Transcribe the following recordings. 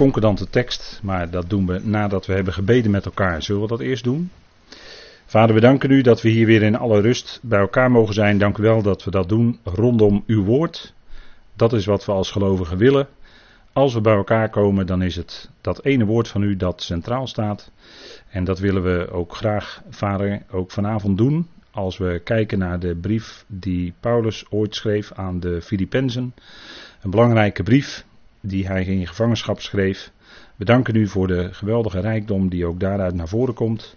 concordante tekst, maar dat doen we nadat we hebben gebeden met elkaar. Zullen we dat eerst doen? Vader, we danken u dat we hier weer in alle rust bij elkaar mogen zijn. Dank u wel dat we dat doen rondom uw woord. Dat is wat we als gelovigen willen. Als we bij elkaar komen, dan is het dat ene woord van u dat centraal staat. En dat willen we ook graag, Vader, ook vanavond doen. Als we kijken naar de brief die Paulus ooit schreef aan de Filippenzen. Een belangrijke brief die hij in gevangenschap schreef. We danken u voor de geweldige rijkdom die ook daaruit naar voren komt.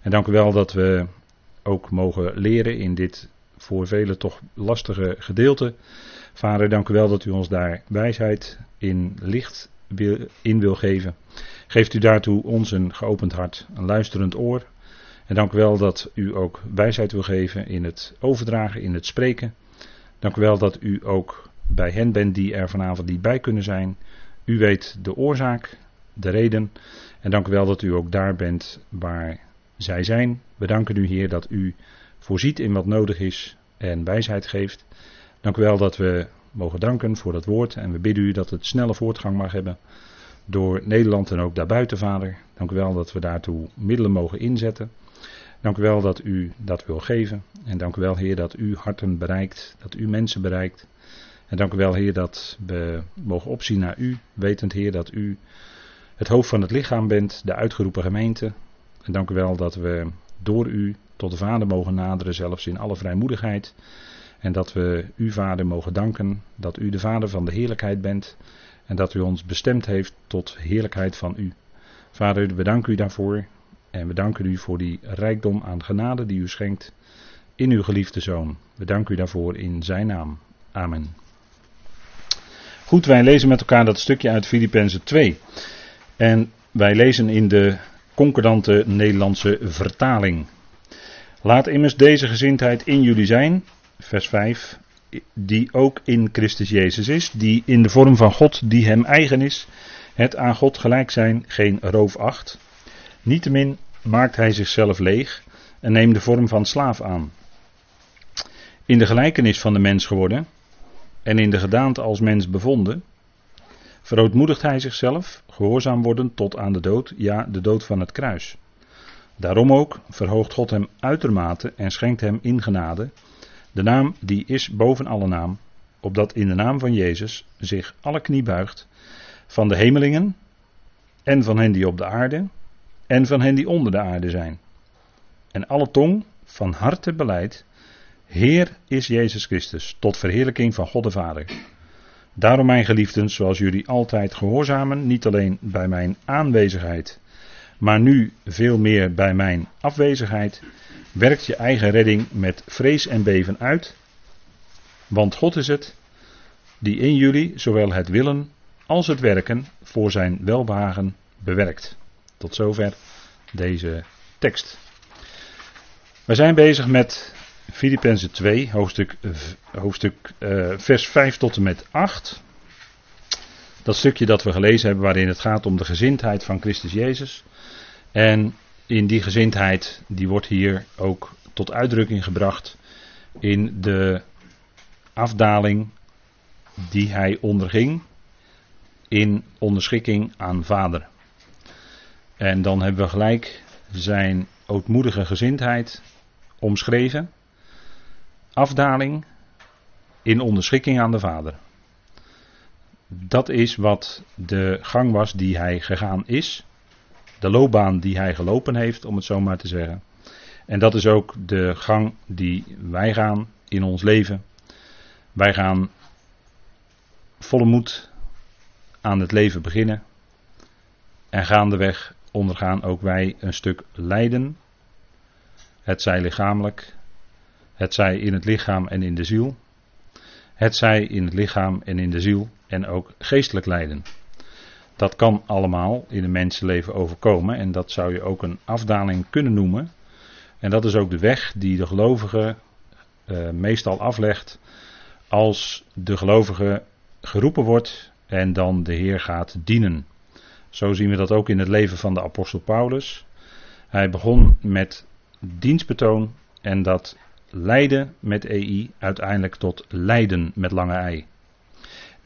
En dank u wel dat we ook mogen leren in dit voor velen toch lastige gedeelte. Vader, dank u wel dat u ons daar wijsheid in licht in wil geven. Geeft u daartoe ons een geopend hart, een luisterend oor. En dank u wel dat u ook wijsheid wil geven in het overdragen, in het spreken. Dank u wel dat u ook bij hen bent die er vanavond niet bij kunnen zijn. U weet de oorzaak, de reden. En dank u wel dat u ook daar bent waar zij zijn. We danken u, Heer, dat u voorziet in wat nodig is en wijsheid geeft. Dank u wel dat we mogen danken voor dat woord. En we bidden u dat het snelle voortgang mag hebben door Nederland en ook daarbuiten, Vader. Dank u wel dat we daartoe middelen mogen inzetten. Dank u wel dat u dat wil geven. En dank u wel, Heer, dat u harten bereikt, dat u mensen bereikt. En dank u wel, Heer, dat we mogen opzien naar u, wetend, Heer, dat u het hoofd van het lichaam bent, de uitgeroepen gemeente. En dank u wel dat we door u tot de Vader mogen naderen, zelfs in alle vrijmoedigheid. En dat we u, Vader, mogen danken, dat u de Vader van de heerlijkheid bent. En dat u ons bestemd heeft tot heerlijkheid van u. Vader, we danken u daarvoor. En we danken u voor die rijkdom aan genade die u schenkt in uw geliefde zoon. We danken u daarvoor in zijn naam. Amen. Goed, wij lezen met elkaar dat stukje uit Filippenzen 2. En wij lezen in de concordante Nederlandse vertaling. Laat immers deze gezindheid in jullie zijn, vers 5, die ook in Christus Jezus is, die in de vorm van God die hem eigen is, het aan God gelijk zijn geen roof acht. Niettemin maakt hij zichzelf leeg en neemt de vorm van slaaf aan. In de gelijkenis van de mens geworden en in de gedaante als mens bevonden, verootmoedigt hij zichzelf, gehoorzaam worden tot aan de dood, ja, de dood van het kruis. Daarom ook verhoogt God hem uitermate en schenkt hem in genade de naam die is boven alle naam, opdat in de naam van Jezus zich alle knie buigt, van de hemelingen en van hen die op de aarde en van hen die onder de aarde zijn. En alle tong van harte beleid, Heer is Jezus Christus, tot verheerlijking van God de Vader. Daarom, mijn geliefden, zoals jullie altijd gehoorzamen, niet alleen bij mijn aanwezigheid, maar nu veel meer bij mijn afwezigheid, werkt je eigen redding met vrees en beven uit. Want God is het die in jullie zowel het willen als het werken voor zijn welbehagen bewerkt. Tot zover deze tekst. We zijn bezig met Filippenzen 2, hoofdstuk, hoofdstuk uh, vers 5 tot en met 8. Dat stukje dat we gelezen hebben waarin het gaat om de gezindheid van Christus Jezus. En in die gezindheid, die wordt hier ook tot uitdrukking gebracht in de afdaling die hij onderging in onderschikking aan vader. En dan hebben we gelijk zijn ootmoedige gezindheid omschreven. Afdaling in onderschikking aan de vader. Dat is wat de gang was die hij gegaan is de loopbaan die hij gelopen heeft, om het zo maar te zeggen. En dat is ook de gang die wij gaan in ons leven. Wij gaan volle moed aan het leven beginnen. En gaandeweg ondergaan ook wij een stuk lijden. Het zij lichamelijk, het zij in het lichaam en in de ziel. Het zij in het lichaam en in de ziel en ook geestelijk lijden. Dat kan allemaal in een mensenleven overkomen en dat zou je ook een afdaling kunnen noemen. En dat is ook de weg die de gelovige uh, meestal aflegt als de gelovige geroepen wordt en dan de Heer gaat dienen. Zo zien we dat ook in het leven van de apostel Paulus. Hij begon met dienstbetoon en dat leidde met EI uiteindelijk tot lijden met lange ei.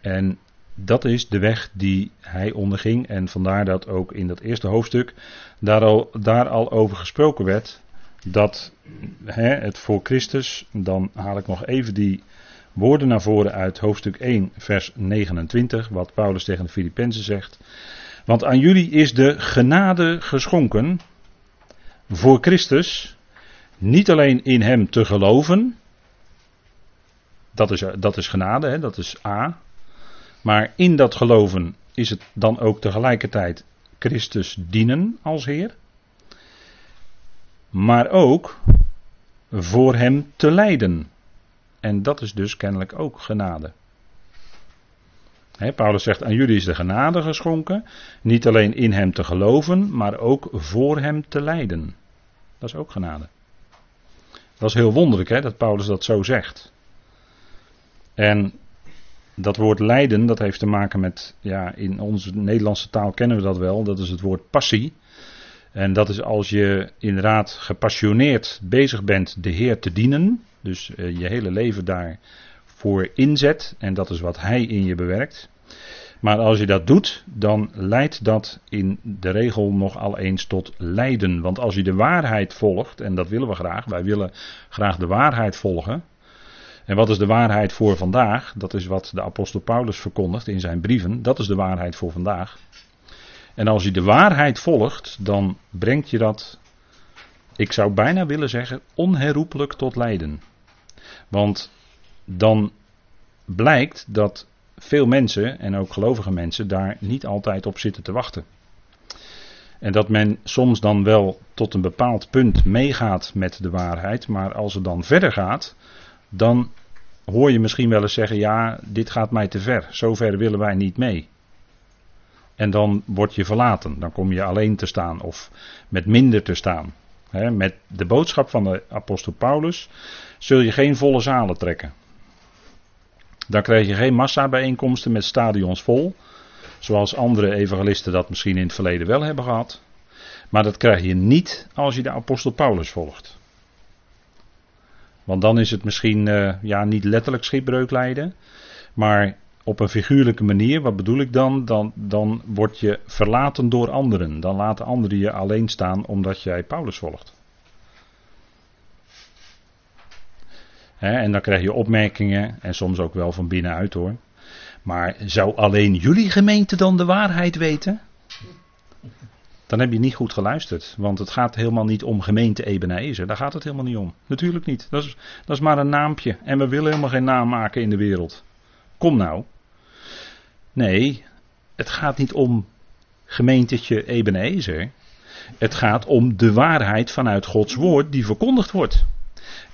En dat is de weg die hij onderging. En vandaar dat ook in dat eerste hoofdstuk daar al, daar al over gesproken werd. Dat hè, het voor Christus, dan haal ik nog even die woorden naar voren uit hoofdstuk 1, vers 29, wat Paulus tegen de Filippenzen zegt. Want aan jullie is de genade geschonken voor Christus, niet alleen in Hem te geloven, dat is, dat is genade, hè, dat is A, maar in dat geloven is het dan ook tegelijkertijd Christus dienen als Heer, maar ook voor Hem te lijden. En dat is dus kennelijk ook genade. Paulus zegt: Aan jullie is de genade geschonken. Niet alleen in hem te geloven, maar ook voor hem te lijden. Dat is ook genade. Dat is heel wonderlijk hè, dat Paulus dat zo zegt. En dat woord lijden, dat heeft te maken met, ja, in onze Nederlandse taal kennen we dat wel, dat is het woord passie. En dat is als je inderdaad gepassioneerd bezig bent de Heer te dienen, dus uh, je hele leven daarvoor inzet, en dat is wat Hij in je bewerkt. Maar als je dat doet, dan leidt dat in de regel nogal eens tot lijden. Want als je de waarheid volgt, en dat willen we graag, wij willen graag de waarheid volgen. En wat is de waarheid voor vandaag? Dat is wat de apostel Paulus verkondigt in zijn brieven. Dat is de waarheid voor vandaag. En als je de waarheid volgt, dan brengt je dat, ik zou bijna willen zeggen, onherroepelijk tot lijden. Want dan blijkt dat veel mensen, en ook gelovige mensen, daar niet altijd op zitten te wachten. En dat men soms dan wel tot een bepaald punt meegaat met de waarheid, maar als het dan verder gaat, dan hoor je misschien wel eens zeggen: Ja, dit gaat mij te ver, zover willen wij niet mee. En dan word je verlaten, dan kom je alleen te staan of met minder te staan. met de boodschap van de apostel Paulus zul je geen volle zalen trekken. Dan krijg je geen massabijeenkomsten met stadions vol. Zoals andere evangelisten dat misschien in het verleden wel hebben gehad. Maar dat krijg je niet als je de apostel Paulus volgt. Want dan is het misschien uh, ja, niet letterlijk schipbreuk lijden. Maar op een figuurlijke manier, wat bedoel ik dan? dan? Dan word je verlaten door anderen. Dan laten anderen je alleen staan omdat jij Paulus volgt. En dan krijg je opmerkingen en soms ook wel van binnenuit hoor. Maar zou alleen jullie gemeente dan de waarheid weten? Dan heb je niet goed geluisterd. Want het gaat helemaal niet om gemeente Ebenezer. Daar gaat het helemaal niet om. Natuurlijk niet. Dat is, dat is maar een naampje. En we willen helemaal geen naam maken in de wereld. Kom nou. Nee, het gaat niet om gemeentetje Ebenezer. Het gaat om de waarheid vanuit Gods woord die verkondigd wordt.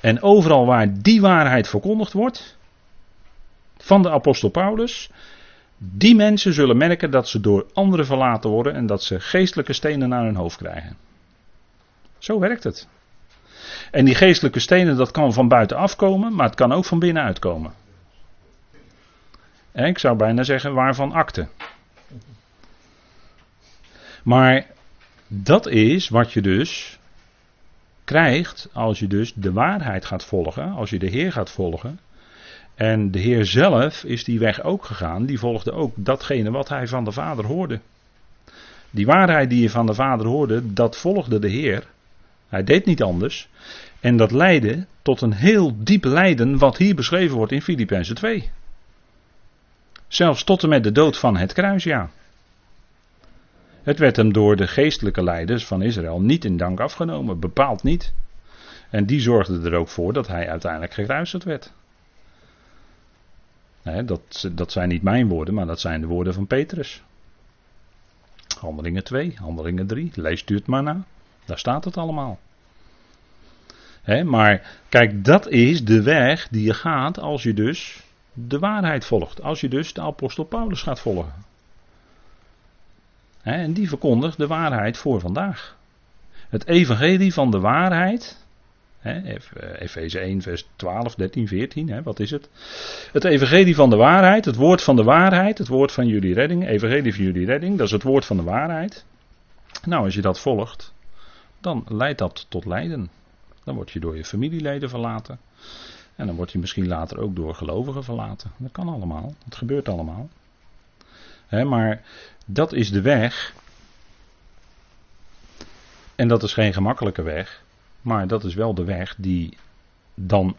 En overal waar die waarheid verkondigd wordt, van de apostel Paulus, die mensen zullen merken dat ze door anderen verlaten worden en dat ze geestelijke stenen naar hun hoofd krijgen. Zo werkt het. En die geestelijke stenen, dat kan van buiten afkomen, maar het kan ook van binnenuit komen. En ik zou bijna zeggen, waarvan akte. Maar dat is wat je dus krijgt als je dus de waarheid gaat volgen, als je de Heer gaat volgen. En de Heer zelf is die weg ook gegaan, die volgde ook datgene wat hij van de Vader hoorde. Die waarheid die je van de Vader hoorde, dat volgde de Heer. Hij deed niet anders. En dat leidde tot een heel diep lijden, wat hier beschreven wordt in Filippenzen 2. Zelfs tot en met de dood van het kruis, ja. Het werd hem door de geestelijke leiders van Israël niet in dank afgenomen, bepaald niet. En die zorgden er ook voor dat hij uiteindelijk gekruisigd werd. Dat, dat zijn niet mijn woorden, maar dat zijn de woorden van Petrus. Handelingen 2, Handelingen 3, leest u het maar na. Daar staat het allemaal. maar kijk, dat is de weg die je gaat als je dus de waarheid volgt. Als je dus de apostel Paulus gaat volgen. En die verkondigt de waarheid voor vandaag. Het evangelie van de waarheid. Efeze 1, vers 12, 13, 14. Wat is het? Het evangelie van de waarheid. Het woord van de waarheid. Het woord van jullie redding. Evangelie van jullie redding. Dat is het woord van de waarheid. Nou, als je dat volgt. Dan leidt dat tot lijden. Dan word je door je familieleden verlaten. En dan word je misschien later ook door gelovigen verlaten. Dat kan allemaal. Dat gebeurt allemaal. maar dat is de weg. En dat is geen gemakkelijke weg. Maar dat is wel de weg die dan.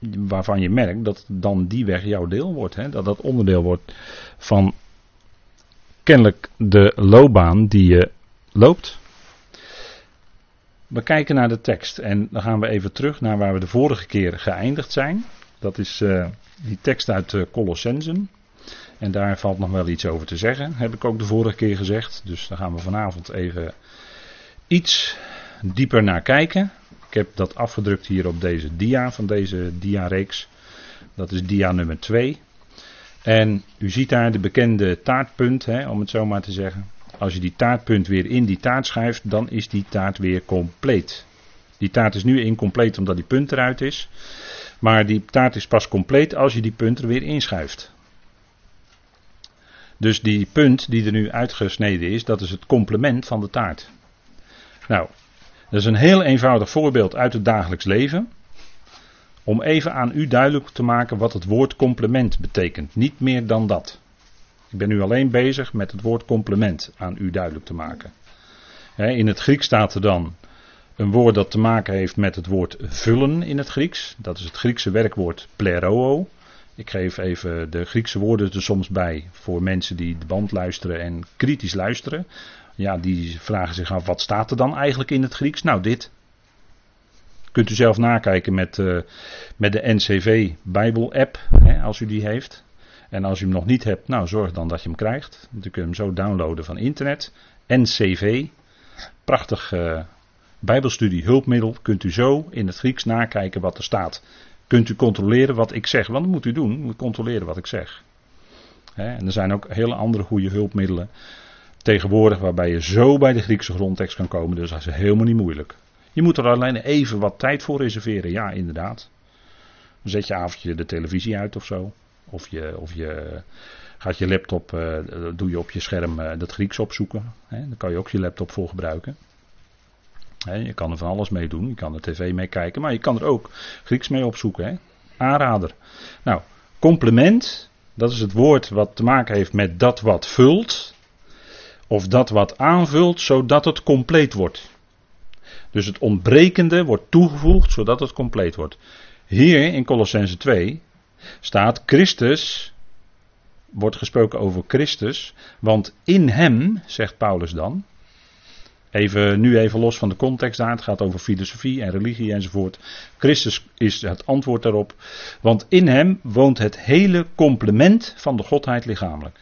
waarvan je merkt dat dan die weg jouw deel wordt. Hè? Dat dat onderdeel wordt van kennelijk de loopbaan die je loopt. We kijken naar de tekst en dan gaan we even terug naar waar we de vorige keer geëindigd zijn. Dat is uh, die tekst uit uh, Colossensen. En daar valt nog wel iets over te zeggen, heb ik ook de vorige keer gezegd. Dus daar gaan we vanavond even iets dieper naar kijken. Ik heb dat afgedrukt hier op deze dia van deze dia-reeks. Dat is dia nummer 2. En u ziet daar de bekende taartpunt, hè, om het zo maar te zeggen. Als je die taartpunt weer in die taart schuift, dan is die taart weer compleet. Die taart is nu incompleet omdat die punt eruit is. Maar die taart is pas compleet als je die punt er weer inschuift. Dus die punt die er nu uitgesneden is, dat is het complement van de taart. Nou, dat is een heel eenvoudig voorbeeld uit het dagelijks leven. Om even aan u duidelijk te maken wat het woord complement betekent. Niet meer dan dat. Ik ben nu alleen bezig met het woord complement aan u duidelijk te maken. In het Grieks staat er dan een woord dat te maken heeft met het woord vullen in het Grieks. Dat is het Griekse werkwoord pleroo. Ik geef even de Griekse woorden er soms bij voor mensen die de band luisteren en kritisch luisteren. Ja, die vragen zich af wat staat er dan eigenlijk in het Grieks? Nou, dit. Kunt u zelf nakijken met, uh, met de NCV Bijbel app, hè, als u die heeft. En als u hem nog niet hebt, nou zorg dan dat je hem krijgt. Dan kun je hem zo downloaden van internet. NCV, prachtig uh, Bijbelstudie hulpmiddel. Kunt u zo in het Grieks nakijken wat er staat. Kunt u controleren wat ik zeg, want dat moet u doen. U moet controleren wat ik zeg. en er zijn ook hele andere goede hulpmiddelen tegenwoordig waarbij je zo bij de Griekse grondtekst kan komen. Dus dat is helemaal niet moeilijk. Je moet er alleen even wat tijd voor reserveren. Ja, inderdaad. Dan zet je avondje de televisie uit of zo. Of je, of je gaat je laptop, uh, doe je op je scherm uh, dat Grieks opzoeken. Hè? Daar kan je ook je laptop voor gebruiken. Je kan er van alles mee doen. Je kan er tv mee kijken. Maar je kan er ook Grieks mee opzoeken. Hè? Aanrader. Nou, complement. Dat is het woord wat te maken heeft met dat wat vult. Of dat wat aanvult, zodat het compleet wordt. Dus het ontbrekende wordt toegevoegd, zodat het compleet wordt. Hier in Colossense 2 staat Christus, wordt gesproken over Christus, want in hem, zegt Paulus dan, even, nu even los van de context daar, het gaat over filosofie en religie enzovoort. Christus is het antwoord daarop, want in hem woont het hele complement van de Godheid lichamelijk.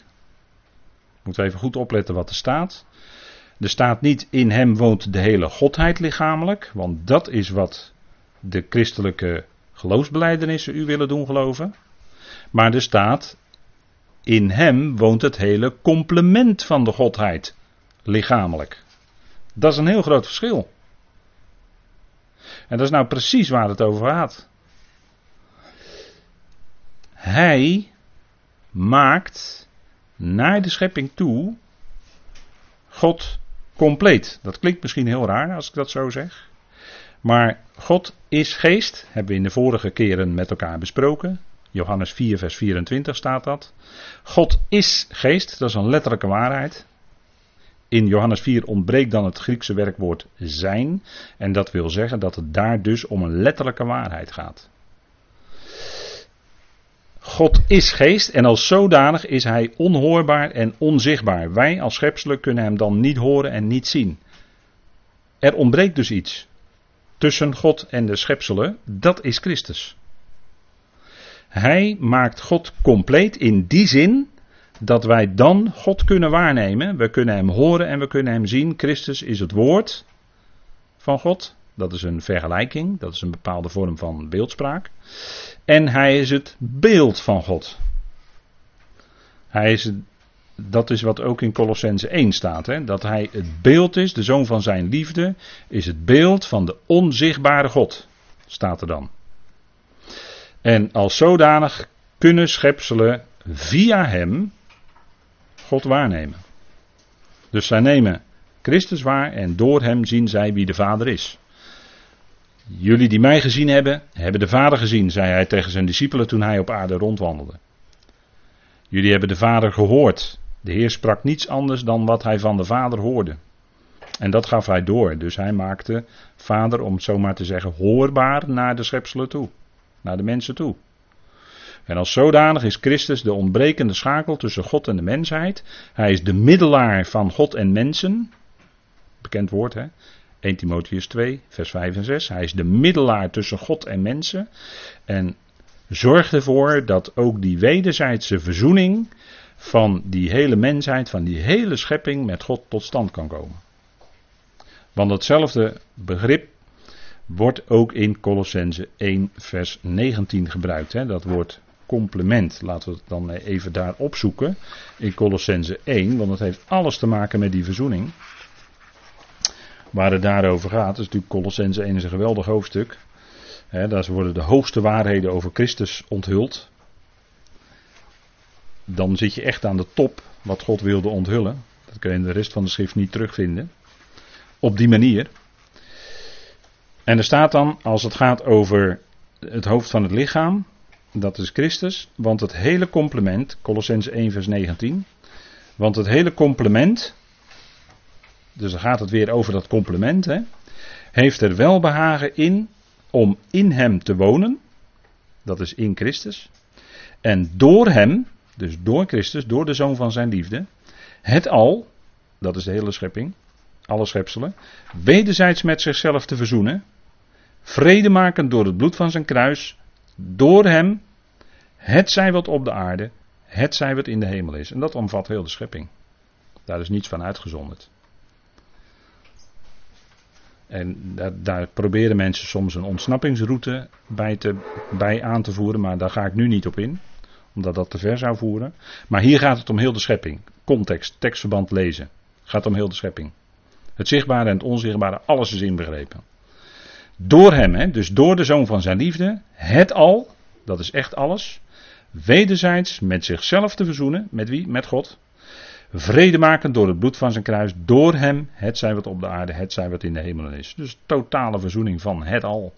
Moeten we even goed opletten wat er staat. Er staat niet in hem woont de hele Godheid lichamelijk, want dat is wat de christelijke geloofsbeleidenissen u willen doen geloven. Maar er staat in hem woont het hele complement van de Godheid lichamelijk. Dat is een heel groot verschil. En dat is nou precies waar het over gaat. Hij maakt naar de schepping toe God compleet. Dat klinkt misschien heel raar als ik dat zo zeg. Maar God is geest, hebben we in de vorige keren met elkaar besproken. Johannes 4, vers 24 staat dat. God is geest, dat is een letterlijke waarheid. In Johannes 4 ontbreekt dan het Griekse werkwoord zijn. En dat wil zeggen dat het daar dus om een letterlijke waarheid gaat. God is geest en als zodanig is hij onhoorbaar en onzichtbaar. Wij als schepselen kunnen hem dan niet horen en niet zien. Er ontbreekt dus iets tussen God en de schepselen, dat is Christus. Hij maakt God compleet in die zin dat wij dan God kunnen waarnemen. We kunnen hem horen en we kunnen hem zien. Christus is het woord van God. Dat is een vergelijking, dat is een bepaalde vorm van beeldspraak. En hij is het beeld van God. Hij is dat is wat ook in Colossense 1 staat. Hè? Dat hij het beeld is, de zoon van zijn liefde, is het beeld van de onzichtbare God. Staat er dan. En als zodanig kunnen schepselen via hem God waarnemen. Dus zij nemen Christus waar en door hem zien zij wie de Vader is. Jullie die mij gezien hebben, hebben de Vader gezien, zei hij tegen zijn discipelen toen hij op aarde rondwandelde. Jullie hebben de Vader gehoord. De Heer sprak niets anders dan wat hij van de Vader hoorde. En dat gaf hij door. Dus hij maakte Vader, om het zo maar te zeggen, hoorbaar naar de schepselen toe. Naar de mensen toe. En als zodanig is Christus de ontbrekende schakel tussen God en de mensheid. Hij is de middelaar van God en mensen. Bekend woord hè. 1 Timotheus 2, vers 5 en 6. Hij is de middelaar tussen God en mensen. En zorgt ervoor dat ook die wederzijdse verzoening van die hele mensheid, van die hele schepping met God tot stand kan komen. Want datzelfde begrip wordt ook in Colossense 1 vers 19 gebruikt. Hè? Dat woord complement. Laten we het dan even daar opzoeken in Colossense 1, want het heeft alles te maken met die verzoening. Waar het daarover gaat, is natuurlijk Colossense 1 is een geweldig hoofdstuk. Daar worden de hoogste waarheden over Christus onthuld. Dan zit je echt aan de top wat God wilde onthullen. Dat kun je in de rest van de schrift niet terugvinden. Op die manier. En er staat dan, als het gaat over het hoofd van het lichaam, dat is Christus, want het hele complement, Colossense 1 vers 19, want het hele complement, dus dan gaat het weer over dat complement, hè, heeft er welbehagen in om in hem te wonen, dat is in Christus, en door hem, dus door Christus, door de zoon van zijn liefde, het al, dat is de hele schepping, alle schepselen, wederzijds met zichzelf te verzoenen, vrede maken door het bloed van zijn kruis, door hem, het zij wat op de aarde, het zij wat in de hemel is. En dat omvat heel de schepping. Daar is niets van uitgezonderd. En daar, daar, proberen mensen soms een ontsnappingsroute bij, te, bij aan te voeren, maar daar ga ik nu niet op in, omdat dat te ver zou voeren. Maar hier gaat het om heel de schepping. Context, tekstverband lezen. Gaat om heel de schepping. Het zichtbare en het onzichtbare, alles is inbegrepen. Door hem, hè, dus door de zoon van zijn liefde, het al, dat is echt alles, wederzijds met zichzelf te verzoenen. Met wie? Met God. Vrede maken door het bloed van zijn kruis. Door hem, het zij wat op de aarde, het zij wat in de hemelen is. Dus totale verzoening van het al.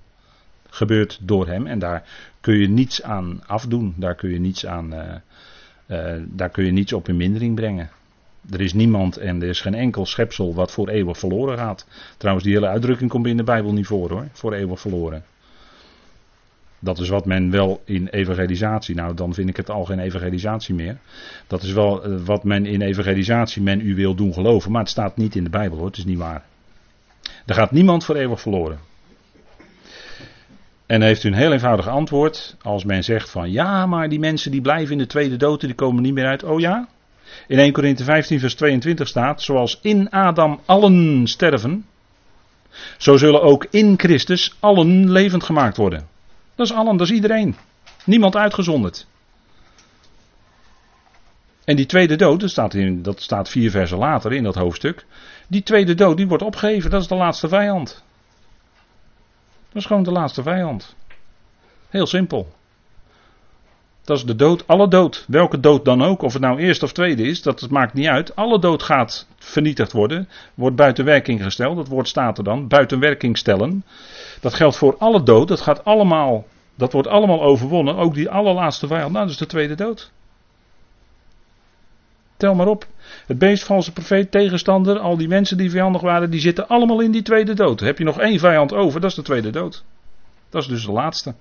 Gebeurt door hem. En daar kun je niets aan afdoen. Daar kun je niets aan. Uh, daar kun je niets op in mindering brengen. Er is niemand en er is geen enkel schepsel wat voor eeuwig verloren gaat. Trouwens, die hele uitdrukking komt in de Bijbel niet voor hoor. Voor eeuwig verloren. Dat is wat men wel in evangelisatie, nou dan vind ik het al geen evangelisatie meer. Dat is wel eh, wat men in evangelisatie men u wil doen geloven, maar het staat niet in de Bijbel hoor, het is niet waar. Er gaat niemand voor eeuwig verloren. En heeft u een heel eenvoudig antwoord als men zegt van ja, maar die mensen die blijven in de tweede dood, die komen niet meer uit. Oh ja? In 1 Korinthe 15 vers 22 staat, zoals in Adam allen sterven, zo zullen ook in Christus allen levend gemaakt worden. Dat is allen, dat is iedereen. Niemand uitgezonderd. En die tweede dood, dat staat, in, dat staat vier versen later in dat hoofdstuk. Die tweede dood, die wordt opgegeven. Dat is de laatste vijand. Dat is gewoon de laatste vijand. Heel simpel. Dat is de dood, alle dood. Welke dood dan ook, of het nou eerste of tweede is, dat maakt niet uit. Alle dood gaat vernietigd worden, wordt buiten werking gesteld. Dat woord staat er dan, buiten werking stellen. Dat geldt voor alle dood, dat gaat allemaal, dat wordt allemaal overwonnen. Ook die allerlaatste vijand, nou dat is de tweede dood. Tel maar op. Het beest, valse profeet, tegenstander, al die mensen die vijandig waren, die zitten allemaal in die tweede dood. Heb je nog één vijand over, dat is de tweede dood. Dat is dus de laatste.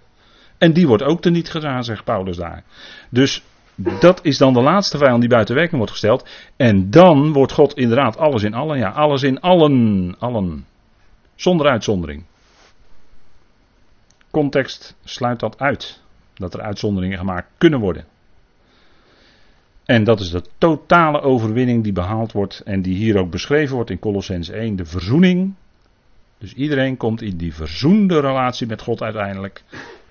En die wordt ook teniet gedaan, zegt Paulus daar. Dus dat is dan de laatste vijand die buiten werking wordt gesteld. En dan wordt God inderdaad alles in allen. Ja, alles in allen. Allen. Zonder uitzondering. Context sluit dat uit. Dat er uitzonderingen gemaakt kunnen worden. En dat is de totale overwinning die behaald wordt en die hier ook beschreven wordt in Colossens 1. De verzoening. Dus iedereen komt in die verzoende relatie met God uiteindelijk.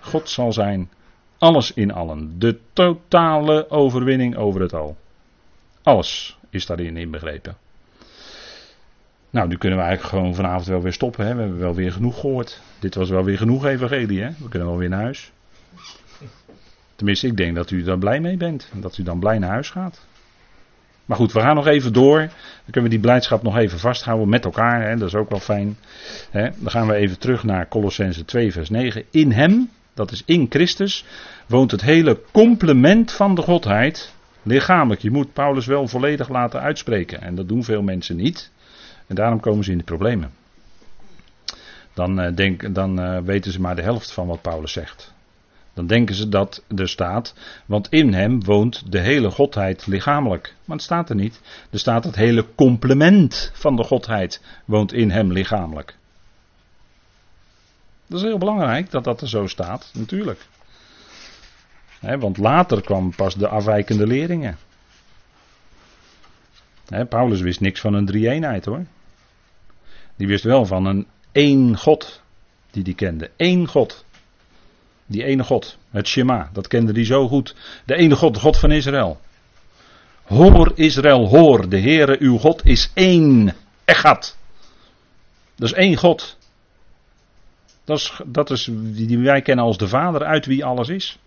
God zal zijn alles in allen. De totale overwinning over het al. Alles is daarin inbegrepen. Nou, nu kunnen we eigenlijk gewoon vanavond wel weer stoppen. Hè? We hebben wel weer genoeg gehoord. Dit was wel weer genoeg evangelie. Hè? We kunnen wel weer naar huis. Tenminste, ik denk dat u daar blij mee bent. En dat u dan blij naar huis gaat. Maar goed, we gaan nog even door. Dan kunnen we die blijdschap nog even vasthouden met elkaar. Hè? Dat is ook wel fijn. Hè? Dan gaan we even terug naar Colossense 2 vers 9. In hem, dat is in Christus, woont het hele complement van de Godheid Lichamelijk. Je moet Paulus wel volledig laten uitspreken. En dat doen veel mensen niet. En daarom komen ze in de problemen. Dan, denk, dan uh, weten ze maar de helft van wat Paulus zegt. Dan denken ze dat er staat, want in hem woont de hele Godheid lichamelijk. Maar het staat er niet. Er staat het hele complement van de Godheid woont in hem lichamelijk. Dat is heel belangrijk dat dat er zo staat, natuurlijk. want later kwam pas de afwijkende leringen. Paulus wist niks van een drie-eenheid hoor. Die wist wel van een één God die die kende. Eén God. Die ene God, het Shema, dat kende hij zo goed. De ene God, de God van Israël. Hoor Israël, hoor, de Heere uw God is één. Echad. Dat is één God. Dat is, dat is die wij kennen als de Vader, uit wie alles is.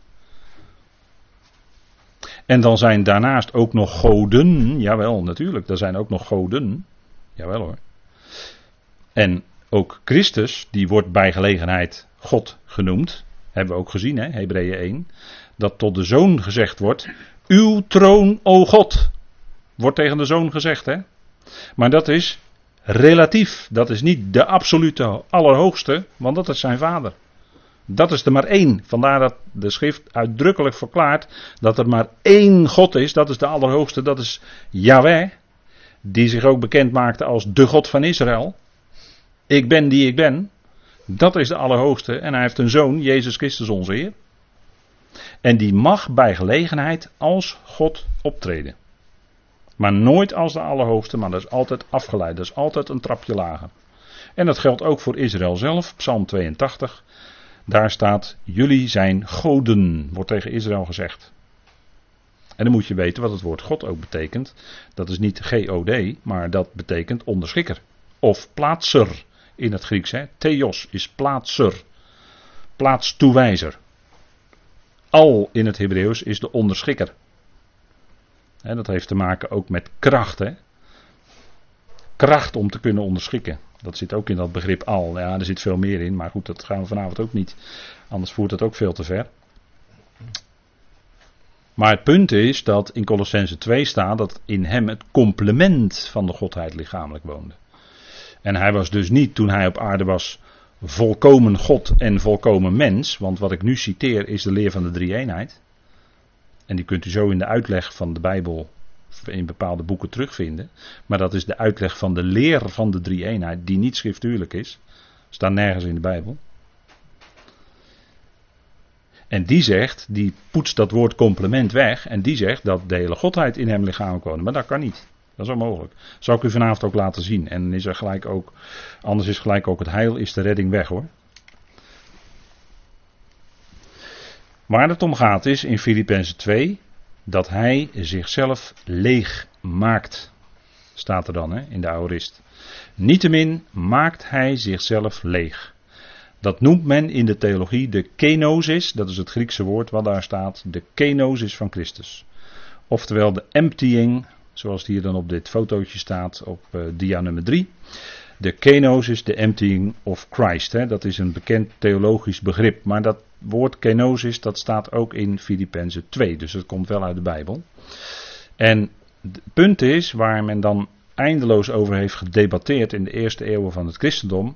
En dan zijn daarnaast ook nog goden. Jawel, natuurlijk, er zijn ook nog goden. Jawel hoor. En ook Christus, die wordt bij gelegenheid God genoemd. Hebben we ook gezien, hè, Hebreeën 1. Dat tot de zoon gezegd wordt: Uw troon, o God. Wordt tegen de zoon gezegd, hè. Maar dat is relatief. Dat is niet de absolute allerhoogste, want dat is zijn vader. Dat is er maar één. Vandaar dat de schrift uitdrukkelijk verklaart dat er maar één God is. Dat is de allerhoogste. Dat is Yahweh. Die zich ook bekend maakte als de God van Israël. Ik ben die ik ben. Dat is de Allerhoogste. En hij heeft een zoon, Jezus Christus onze Heer. En die mag bij gelegenheid als God optreden. Maar nooit als de Allerhoogste, maar dat is altijd afgeleid. Dat is altijd een trapje lager. En dat geldt ook voor Israël zelf, Psalm 82. Daar staat: Jullie zijn goden, wordt tegen Israël gezegd. En dan moet je weten wat het woord God ook betekent. Dat is niet G-O-D, maar dat betekent onderschikker. Of plaatser in het Grieks. Hè. Theos is plaatser, plaatstoewijzer. Al in het Hebreeuws is de onderschikker. En dat heeft te maken ook met kracht. Hè. Kracht om te kunnen onderschikken. Dat zit ook in dat begrip al. Ja, er zit veel meer in, maar goed, dat gaan we vanavond ook niet. Anders voert het ook veel te ver. Maar het punt is dat in Colossense 2 staat dat in hem het complement van de Godheid lichamelijk woonde. En hij was dus niet toen hij op aarde was volkomen God en volkomen mens. Want wat ik nu citeer is de leer van de drie-eenheid. En die kunt u zo in de uitleg van de Bijbel in bepaalde boeken terugvinden. Maar dat is de uitleg van de leer van de drie-eenheid, die niet schriftuurlijk is. Staat nergens in de Bijbel. En die zegt, die poetst dat woord complement weg. En die zegt dat de hele godheid in hem lichamelijk woont. Maar dat kan niet. Dat is onmogelijk. Zal ik u vanavond ook laten zien. En is er gelijk ook, anders is gelijk ook het heil, is de redding weg hoor. Waar het om gaat is in Filippenzen 2 dat hij zichzelf leeg maakt. Staat er dan hè, in de aorist. Niettemin maakt hij zichzelf leeg. Dat noemt men in de theologie de kenosis, dat is het Griekse woord wat daar staat, de kenosis van Christus. Oftewel de emptying Zoals het hier dan op dit fotootje staat op uh, dia nummer 3. De kenosis, de emptying of Christ. Hè. Dat is een bekend theologisch begrip. Maar dat woord kenosis, dat staat ook in Filippenzen 2. Dus dat komt wel uit de Bijbel. En het punt is, waar men dan eindeloos over heeft gedebatteerd in de eerste eeuwen van het christendom,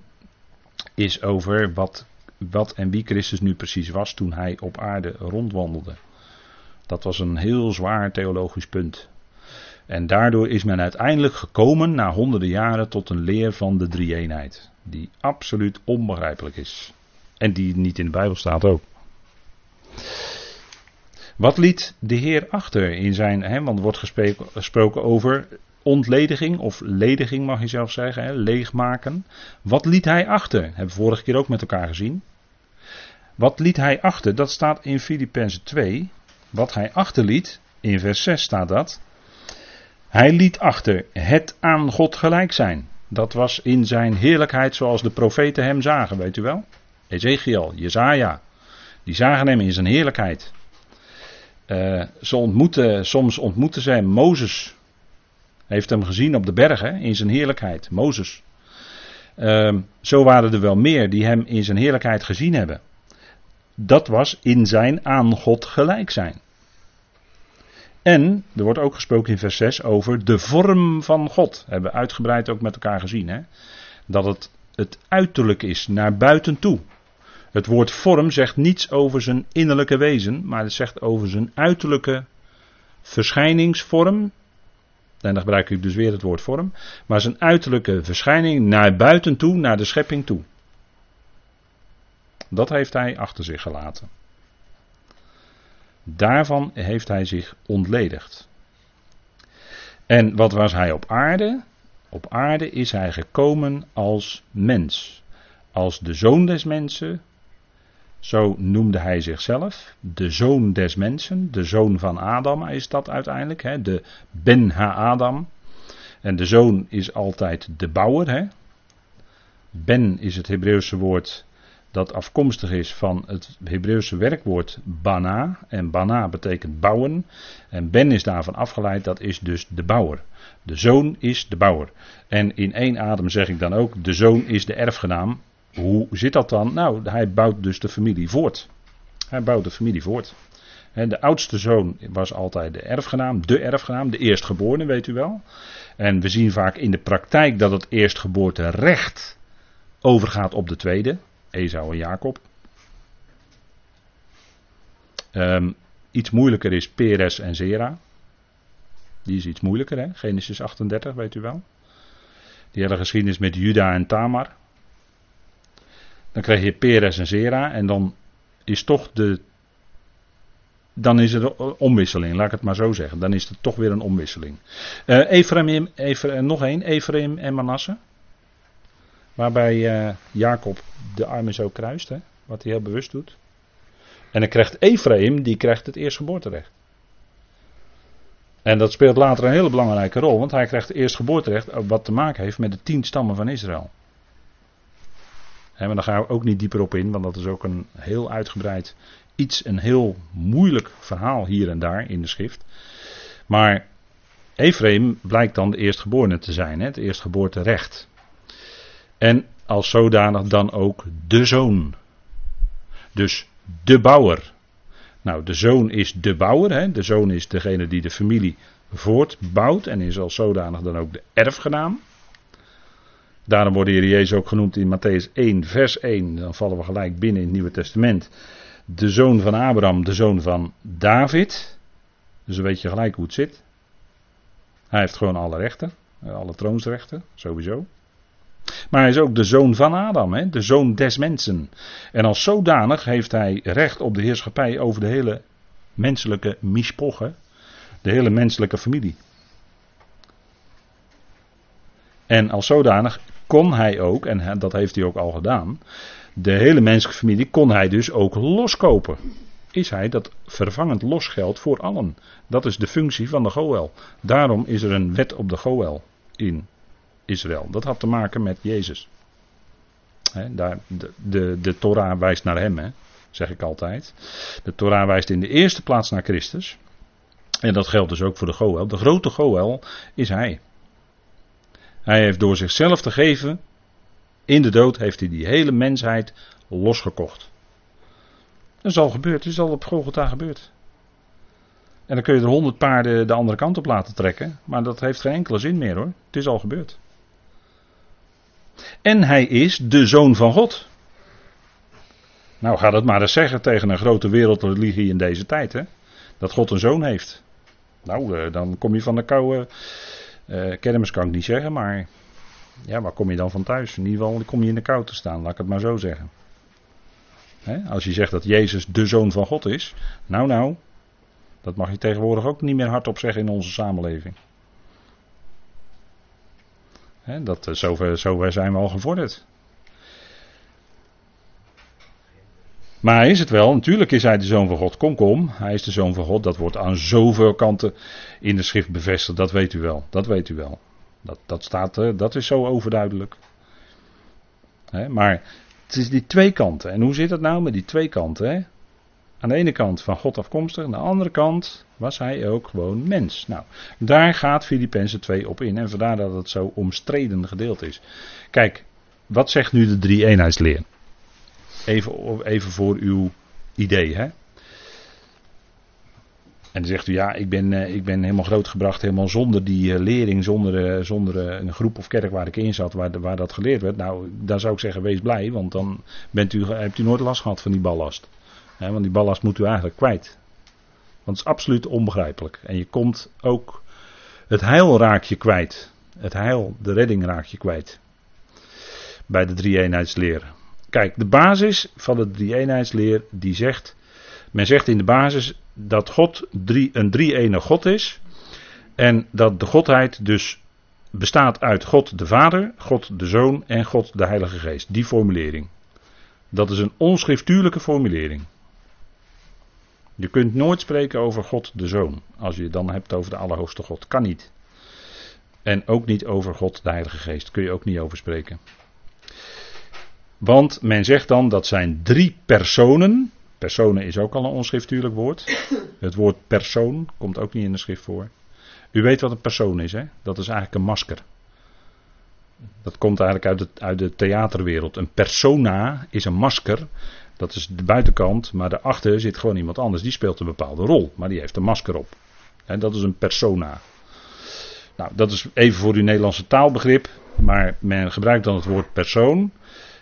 is over wat, wat en wie Christus nu precies was toen hij op aarde rondwandelde. Dat was een heel zwaar theologisch punt. En daardoor is men uiteindelijk gekomen, na honderden jaren, tot een leer van de drie-eenheid. Die absoluut onbegrijpelijk is. En die niet in de Bijbel staat ook. Wat liet de Heer achter in zijn, hè, want er wordt gesproken over ontlediging, of lediging mag je zelf zeggen, hè, leegmaken. Wat liet hij achter? Hebben we vorige keer ook met elkaar gezien. Wat liet hij achter? Dat staat in Filippenzen 2. Wat hij achterliet, in vers 6 staat dat. Hij liet achter het aan God gelijk zijn. Dat was in zijn heerlijkheid zoals de profeten hem zagen, weet u wel? Ezekiel, Jezaja, die zagen hem in zijn heerlijkheid. Ontmoeten, soms ontmoeten hem, Mozes heeft hem gezien op de bergen in zijn heerlijkheid, Mozes. Uh, zo waren er wel meer die hem in zijn heerlijkheid gezien hebben. Dat was in zijn aan God gelijk zijn. En er wordt ook gesproken in vers 6 over de vorm van God. hebben we uitgebreid ook met elkaar gezien. Hè? Dat het het uiterlijk is, naar buiten toe. Het woord vorm zegt niets over zijn innerlijke wezen, maar het zegt over zijn uiterlijke verschijningsvorm. En dan gebruik ik dus weer het woord vorm. Maar zijn uiterlijke verschijning naar buiten toe, naar de schepping toe. Dat heeft hij achter zich gelaten. Daarvan heeft hij zich ontledigd. En wat was hij op aarde? Op aarde is hij gekomen als mens. Als de zoon des mensen. Zo noemde hij zichzelf. De zoon des mensen. De zoon van Adam is dat uiteindelijk. Hè? De Ben Ha-Adam. En de zoon is altijd de bouwer. Hè? Ben is het Hebreeuwse woord dat afkomstig is van het Hebreeuwse werkwoord bana. En bana betekent bouwen. En ben is daarvan afgeleid, dat is dus de bouwer. De zoon is de bouwer. En in één adem zeg ik dan ook, de zoon is de erfgenaam. Hoe zit dat dan? Nou, hij bouwt dus de familie voort. Hij bouwt de familie voort. De oudste zoon was altijd de erfgenaam, de erfgenaam, de eerstgeborene, weet u wel. En we zien vaak in de praktijk dat het eerstgeboorte recht overgaat op de tweede. Esau en Jacob. Um, iets moeilijker is Peres en Zera. Die is iets moeilijker, hè? Genesis 38, weet u wel. Die hele geschiedenis met Juda en Tamar. Dan krijg je Peres en Zera en dan is toch de. Dan is er een omwisseling, laat ik het maar zo zeggen. Dan is er toch weer een omwisseling. Uh, Ephraim, Ephraim, nog één, Ephraim en Manasse. Waarbij uh, Jacob de armen zo kruist, hè, wat hij heel bewust doet. En dan krijgt Ephraim, die krijgt het eerstgeboorterecht. En dat speelt later een hele belangrijke rol, want hij krijgt het eerstgeboorterecht wat te maken heeft met de tien stammen van Israël. En maar daar gaan we ook niet dieper op in, want dat is ook een heel uitgebreid iets, een heel moeilijk verhaal hier en daar in de schrift. Maar Ephraim blijkt dan de eerstgeborene te zijn, het eerstgeboorterecht. En als zodanig dan ook de zoon. Dus de bouwer. Nou, de zoon is de bouwer. Hè? De zoon is degene die de familie voortbouwt en is als zodanig dan ook de erfgenaam. Daarom wordt de Heer Jezus ook genoemd in Matthäus 1, vers 1. Dan vallen we gelijk binnen in het Nieuwe Testament. De zoon van Abraham, de zoon van David. Dus dan weet je gelijk hoe het zit. Hij heeft gewoon alle rechten, alle troonsrechten, sowieso. Maar hij is ook de zoon van Adam, hè? de zoon des mensen. En als zodanig heeft hij recht op de heerschappij over de hele menselijke mispoche, de hele menselijke familie. En als zodanig kon hij ook, en dat heeft hij ook al gedaan, de hele menselijke familie kon hij dus ook loskopen. Is hij dat vervangend losgeld voor allen. Dat is de functie van de Goel. Daarom is er een wet op de Goel in Israël. Dat had te maken met Jezus. daar, de, de, de Torah wijst naar hem, zeg ik altijd. De Torah wijst in de eerste plaats naar Christus. En dat geldt dus ook voor de Goel. De grote Goel is hij. Hij heeft door zichzelf te geven, in de dood heeft hij die hele mensheid losgekocht. Dat is al gebeurd, dat is al op Golgotha gebeurd. En dan kun je er honderd paarden de andere kant op laten trekken, maar dat heeft geen enkele zin meer hoor. Het is al gebeurd. En hij is de zoon van God. Nou, ga dat maar eens zeggen tegen een grote wereldreligie in deze tijd, hè? Dat God een zoon heeft. Nou, eh, dan kom je van de koude uh, kermis, kan ik niet zeggen, maar ja, waar kom je dan van thuis? In ieder geval kom je in de kou te staan, laat ik het maar zo zeggen. Als je zegt dat Jezus de zoon van God is, nou, nou, dat mag je tegenwoordig ook niet meer hardop zeggen in onze samenleving dat, eh, zover, zover zijn we al gevorderd. Maar is het wel, natuurlijk is hij de zoon van God. Kom, kom, hij is de zoon van God. Dat wordt aan zoveel kanten in de schrift bevestigd. Dat weet u wel. Dat weet u wel. Dat, dat, staat, eh, dat is zo overduidelijk. maar het is die twee kanten. En hoe zit het nou met die twee kanten? Aan de ene kant van God afkomstig, aan de andere kant was hij ook gewoon mens. Nou, daar gaat Filippenzen 2 op in en vandaar dat het zo omstreden gedeeld is. Kijk, wat zegt nu de drie eenheidsleer? Even, even voor uw idee, hè? En dan zegt u, ja, ik ben, eh, ik ben helemaal grootgebracht, helemaal zonder die eh, lering, zonder, eh, zonder een groep of kerk waar ik in zat, waar, waar dat geleerd werd. Nou, daar zou ik zeggen, wees blij, want dan bent u, hebt u nooit last gehad van die ballast. want die ballast moet u eigenlijk kwijt. Want het is absoluut onbegrijpelijk. En je komt ook, het heil raak je kwijt. Het heil, de redding raak je kwijt. Bij de drie-eenheidsleer. Kijk, de basis van de drie-eenheidsleer, die zegt, men zegt in de basis, dat God drie, een drie-ene God is. En dat de Godheid dus bestaat uit God de Vader, God de Zoon en God de Heilige Geest. Die formulering. Dat is een onschriftuurlijke formulering. Je kunt nooit spreken over God de Zoon. Als je het dan hebt over de Allerhoogste God. Kan niet. En ook niet over God de Heilige Geest. Kun je ook niet over spreken. Want men zegt dan dat zijn drie personen. Personen is ook al een onschriftuurlijk woord. Het woord persoon komt ook niet in de schrift voor. U weet wat een persoon is, hè? Dat is eigenlijk een masker. Dat komt eigenlijk uit, het, uit de theaterwereld. Een persona is een masker. Dat is de buitenkant, maar daarachter zit gewoon iemand anders. Die speelt een bepaalde rol, maar die heeft een masker op. En dat is een persona. Nou, dat is even voor uw Nederlandse taalbegrip. Maar men gebruikt dan het woord persoon.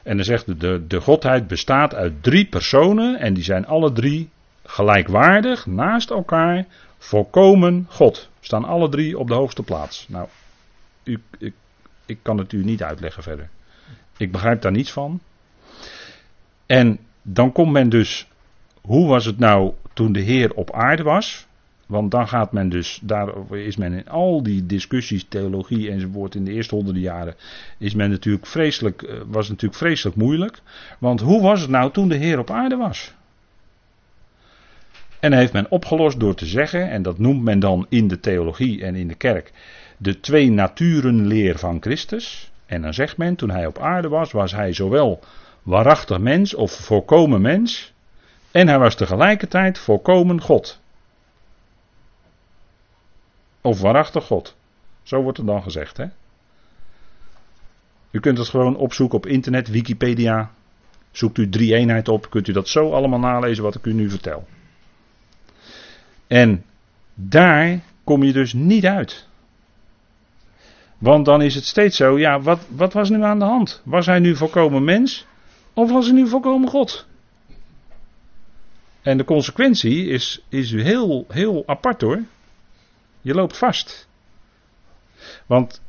En dan zegt de, de godheid bestaat uit drie personen en die zijn alle drie gelijkwaardig naast elkaar volkomen God. Staan alle drie op de hoogste plaats. Nou, ik, ik kan het u niet uitleggen verder. Ik begrijp daar niets van. En dan komt men dus, hoe was het nou toen de Heer op aarde was? Want dan gaat men dus, daar is men in al die discussies, theologie enzovoort in de eerste honderden jaren, is men natuurlijk vreselijk, eh, was natuurlijk vreselijk moeilijk. Want hoe was het nou toen de Heer op aarde was? En heeft men opgelost door te zeggen, en dat noemt men dan in de theologie en in de kerk, de twee naturenleer van Christus. En dan zegt men, toen hij op aarde was, was hij zowel waarachtig mens of volkomen mens, en hij was tegelijkertijd volkomen God. Of waarachtig God. Zo wordt het dan gezegd, hè? U kunt het gewoon opzoeken op internet, Wikipedia. Zoekt u drie eenheid op, kunt u dat zo allemaal nalezen wat ik u nu vertel. En daar kom je dus niet uit. Want dan is het steeds zo, ja, wat, wat was nu aan de hand? Was hij nu volkomen mens? Of was hij nu volkomen God? En de consequentie is, is heel, heel apart hoor. Je loopt vast. Want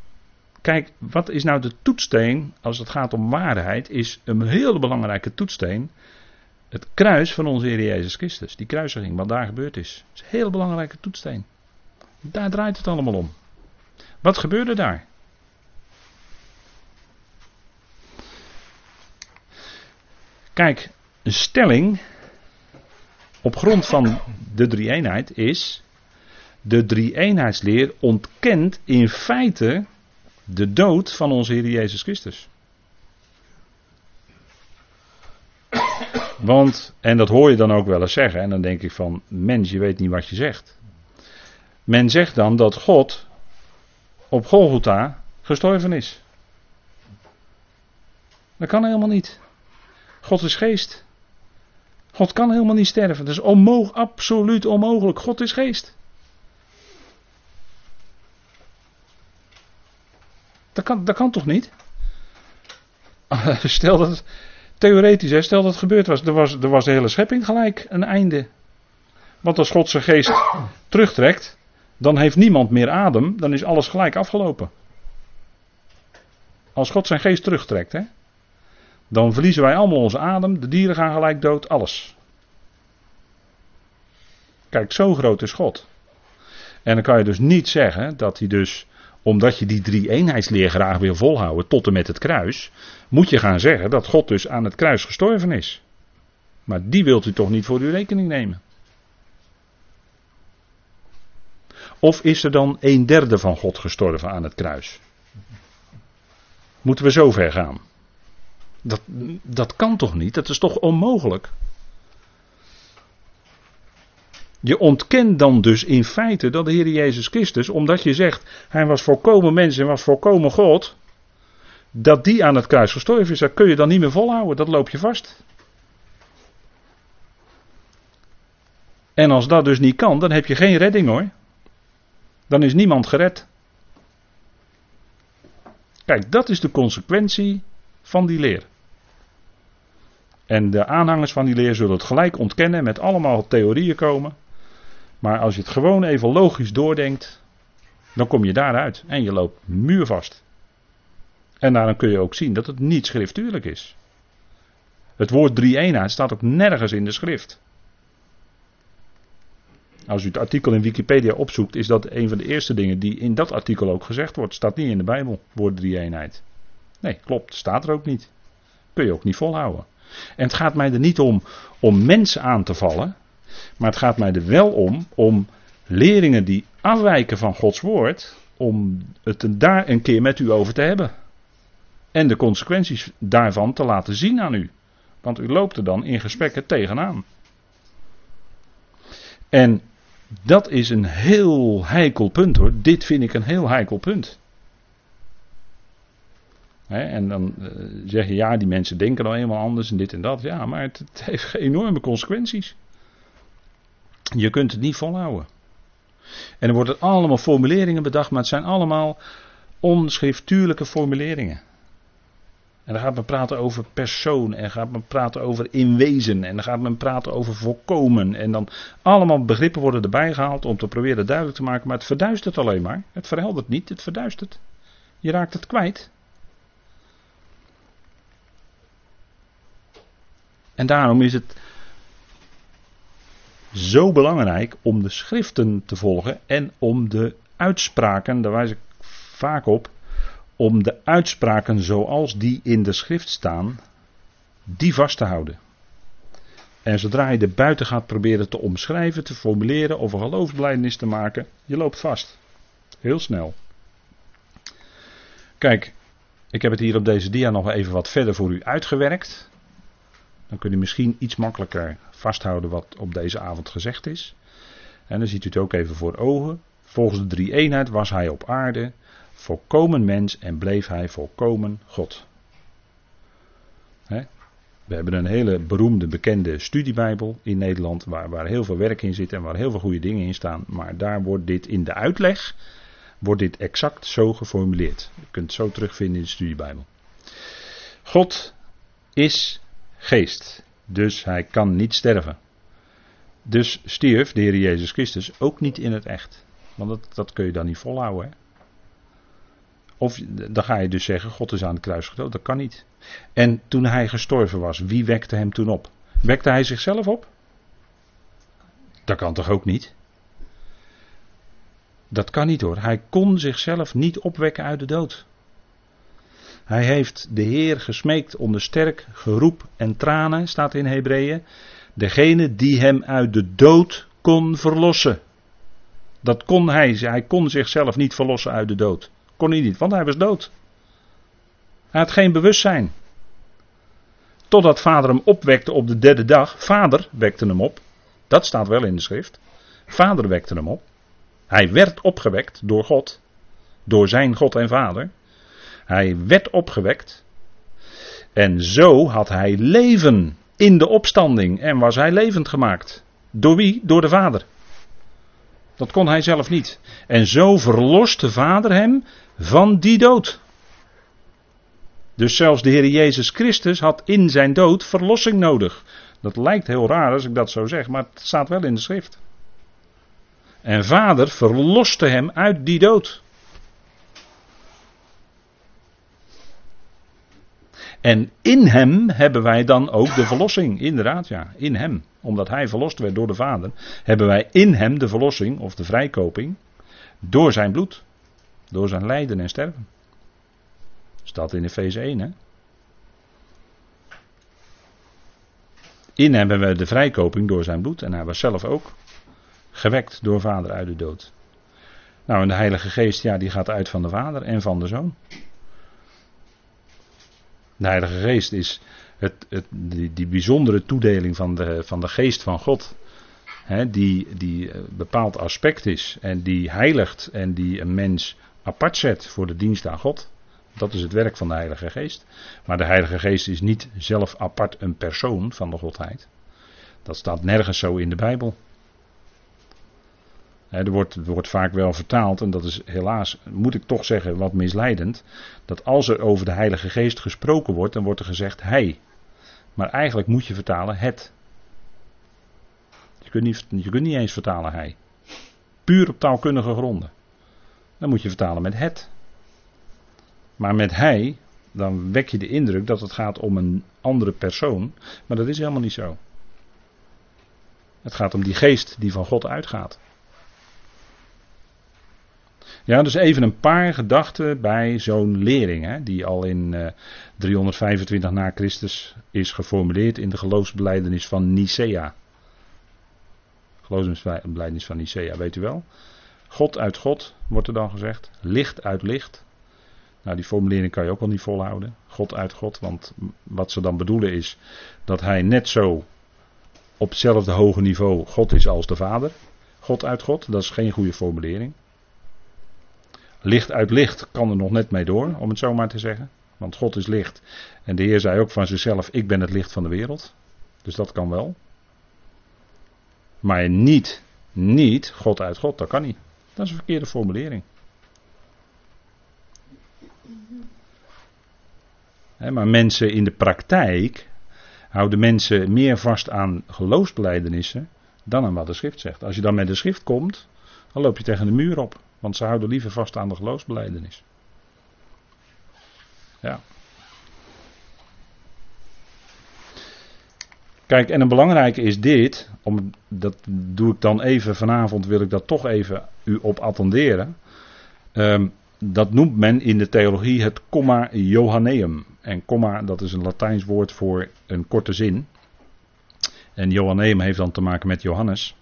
kijk, wat is nou de toetsteen als het gaat om waarheid? Is een hele belangrijke toetsteen. Het kruis van onze Heer Jezus Christus. Die kruisiging, wat daar gebeurd is. is een hele belangrijke toetsteen. Daar draait het allemaal om. Wat gebeurde daar? Kijk, een stelling op grond van de drie eenheid is de drie-eenheidsleer ontkent in feite de dood van onze Heer Jezus Christus. Want, en dat hoor je dan ook wel eens zeggen, en dan denk ik van, mens, je weet niet wat je zegt. Men zegt dan dat God op Golgotha gestorven is. Dat kan helemaal niet. God is geest. God kan helemaal niet sterven. Dat is onmogelijk, absoluut onmogelijk. God is geest. Dat kan, dat kan toch niet? Stel dat, theoretisch, hè, stel dat het gebeurd was. Er, was. er was de hele schepping gelijk een einde. Want als God zijn geest terugtrekt, dan heeft niemand meer adem, dan is alles gelijk afgelopen. Als God zijn geest terugtrekt, hè, dan verliezen wij allemaal onze adem, de dieren gaan gelijk dood, alles. Kijk, zo groot is God. En dan kan je dus niet zeggen dat hij dus omdat je die drie eenheidsleer graag wil volhouden tot en met het kruis, moet je gaan zeggen dat God dus aan het kruis gestorven is. Maar die wilt u toch niet voor uw rekening nemen? Of is er dan een derde van God gestorven aan het kruis? Moeten we zo ver gaan? Dat, dat kan toch niet? Dat is toch onmogelijk? Je ontkent dan dus in feite dat de Heer Jezus Christus, omdat je zegt, hij was volkomen mens en was volkomen God, dat die aan het kruis gestorven is, dat kun je dan niet meer volhouden, dat loop je vast. En als dat dus niet kan, dan heb je geen redding hoor. Dan is niemand gered. Kijk, dat is de consequentie van die leer. En de aanhangers van die leer zullen het gelijk ontkennen met allemaal theorieën komen. Maar als je het gewoon even logisch doordenkt, dan kom je daaruit en je loopt muurvast. En daarom kun je ook zien dat het niet schriftuurlijk is. Het woord drie-eenheid staat ook nergens in de schrift. Als u het artikel in Wikipedia opzoekt, is dat een van de eerste dingen die in dat artikel ook gezegd wordt. Staat niet in de Bijbel, woord drie-eenheid. Nee, klopt, staat er ook niet. Kun je ook niet volhouden. En het gaat mij er niet om om mensen aan te vallen, maar het gaat mij er wel om om leerlingen die afwijken van Gods woord, om het daar een keer met u over te hebben. En de consequenties daarvan te laten zien aan u. Want u loopt er dan in gesprekken tegenaan. En dat is een heel heikel punt hoor. Dit vind ik een heel heikel punt. en dan uh, zeg je ja, die mensen denken nou eenmaal anders en dit en dat. Ja, maar het, het heeft enorme consequenties. Je kunt het niet volhouden. En er worden allemaal formuleringen bedacht, maar het zijn allemaal onschriftuurlijke formuleringen. En dan gaat men praten over persoon. En gaat men praten over inwezen. En dan gaat men praten over voorkomen. En dan allemaal begrippen worden erbij gehaald om te proberen duidelijk te maken. Maar het verduistert alleen maar. Het verheldert niet, het verduistert. Je raakt het kwijt. En daarom is het zo belangrijk om de schriften te volgen en om de uitspraken, daar wijs ik vaak op, om de uitspraken zoals die in de schrift staan, die vast te houden. En zodra je er buiten gaat proberen te omschrijven, te formuleren of een geloofsbelijdenis te maken, je loopt vast. Heel snel. Kijk, ik heb het hier op deze dia nog even wat verder voor u uitgewerkt. Dan kun je misschien iets makkelijker vasthouden wat op deze avond gezegd is. En dan ziet u het ook even voor ogen. Volgens de drie eenheid was hij op aarde volkomen mens en bleef hij volkomen God. We hebben een hele beroemde, bekende studiebijbel in Nederland, waar, waar heel veel werk in zit en waar heel veel goede dingen in staan. Maar daar wordt dit in de uitleg, wordt dit exact zo geformuleerd. Je kunt het zo terugvinden in de studiebijbel. God is geest, dus hij kan niet sterven. Dus stierf de Heer Jezus Christus ook niet in het echt. Want dat, dat kun je dan niet volhouden. Of dan ga je dus zeggen, God is aan het kruis gedood. Dat kan niet. En toen hij gestorven was, wie wekte hem toen op? Wekte hij zichzelf op? Dat kan toch ook niet? Dat kan niet hoor. Hij kon zichzelf niet opwekken uit de dood. Hij heeft de Heer gesmeekt onder sterk geroep en tranen, staat in Hebreeën. Degene die hem uit de dood kon verlossen. Dat kon hij. Hij kon zichzelf niet verlossen uit de dood. Kon hij niet, want hij was dood. Hij had geen bewustzijn. Totdat vader hem opwekte op de derde dag. Vader wekte hem op. Dat staat wel in de schrift. Vader wekte hem op. Hij werd opgewekt door God. Door zijn God en Vader. Hij werd opgewekt. En zo had hij leven in de opstanding. En was hij levend gemaakt. Door wie? Door de Vader. Dat kon hij zelf niet. En zo verlost de Vader hem van die dood. Dus zelfs de Heer Jezus Christus had in zijn dood verlossing nodig. Dat lijkt heel raar als ik dat zo zeg, maar het staat wel in de schrift. En Vader verloste hem uit die dood. En in hem hebben wij dan ook de verlossing. Inderdaad, ja, in hem. Omdat hij verlost werd door de Vader, hebben wij in hem de verlossing of de vrijkoping door zijn bloed. Door zijn lijden en sterven. Staat in Efeze 1, hè? In hem hebben we de vrijkoping door zijn bloed. En hij was zelf ook gewekt door vader uit de dood. Nou, en de Heilige Geest, ja, die gaat uit van de Vader en van de Zoon. De Heilige Geest is het, het, die, die bijzondere toedeling van de, van de Geest van God. Hè, die, die een bepaald aspect is en die heiligt en die een mens apart zet voor de dienst aan God. Dat is het werk van de Heilige Geest. Maar de Heilige Geest is niet zelf apart een persoon van de Godheid. Dat staat nergens zo in de Bijbel. Er, wordt, wordt vaak wel vertaald, en dat is helaas, moet ik toch zeggen, wat misleidend. Dat als er over de Heilige Geest gesproken wordt, dan wordt er gezegd hij. Maar eigenlijk moet je vertalen het. Je kunt niet, je kunt niet eens vertalen hij. Puur op taalkundige gronden. Dan moet je vertalen met het. Maar met hij, dan wek je de indruk dat het gaat om een andere persoon. Maar dat is helemaal niet zo. Het gaat om die geest die van God uitgaat. Ja, dus even een paar gedachten bij zo'n lering, hè, die al in uh, eh, 325 na Christus is geformuleerd in de geloofsbeleidenis van Nicea. Geloofsbeleidenis van Nicea, weet u wel? God uit God, wordt er dan gezegd. Licht uit licht. Nou, die formulering kan je ook wel niet volhouden. God uit God, want wat ze dan bedoelen is dat hij net zo op hetzelfde hoge niveau God is als de Vader. God uit God, dat is geen goede formulering. Licht uit licht kan er nog net mee door, om het zo maar te zeggen. Want God is licht. En de Heer zei ook van zichzelf: Ik ben het licht van de wereld. Dus dat kan wel. Maar niet, niet God uit God, dat kan niet. Dat is een verkeerde formulering. maar mensen in de praktijk houden mensen meer vast aan geloofsbelijdenissen dan aan wat de schrift zegt. Als je dan met de schrift komt, dan loop je tegen de muur op. Want ze houden liever vast aan de geloofsbeleidenis. Ja. Kijk, en een belangrijke is dit, om, dat doe ik dan even vanavond, wil ik dat toch even u op attenderen. Ehm, dat noemt men in de theologie het comma Johanneum. En comma, dat is een Latijns woord voor een korte zin. En Johanneum heeft dan te maken met Johannes.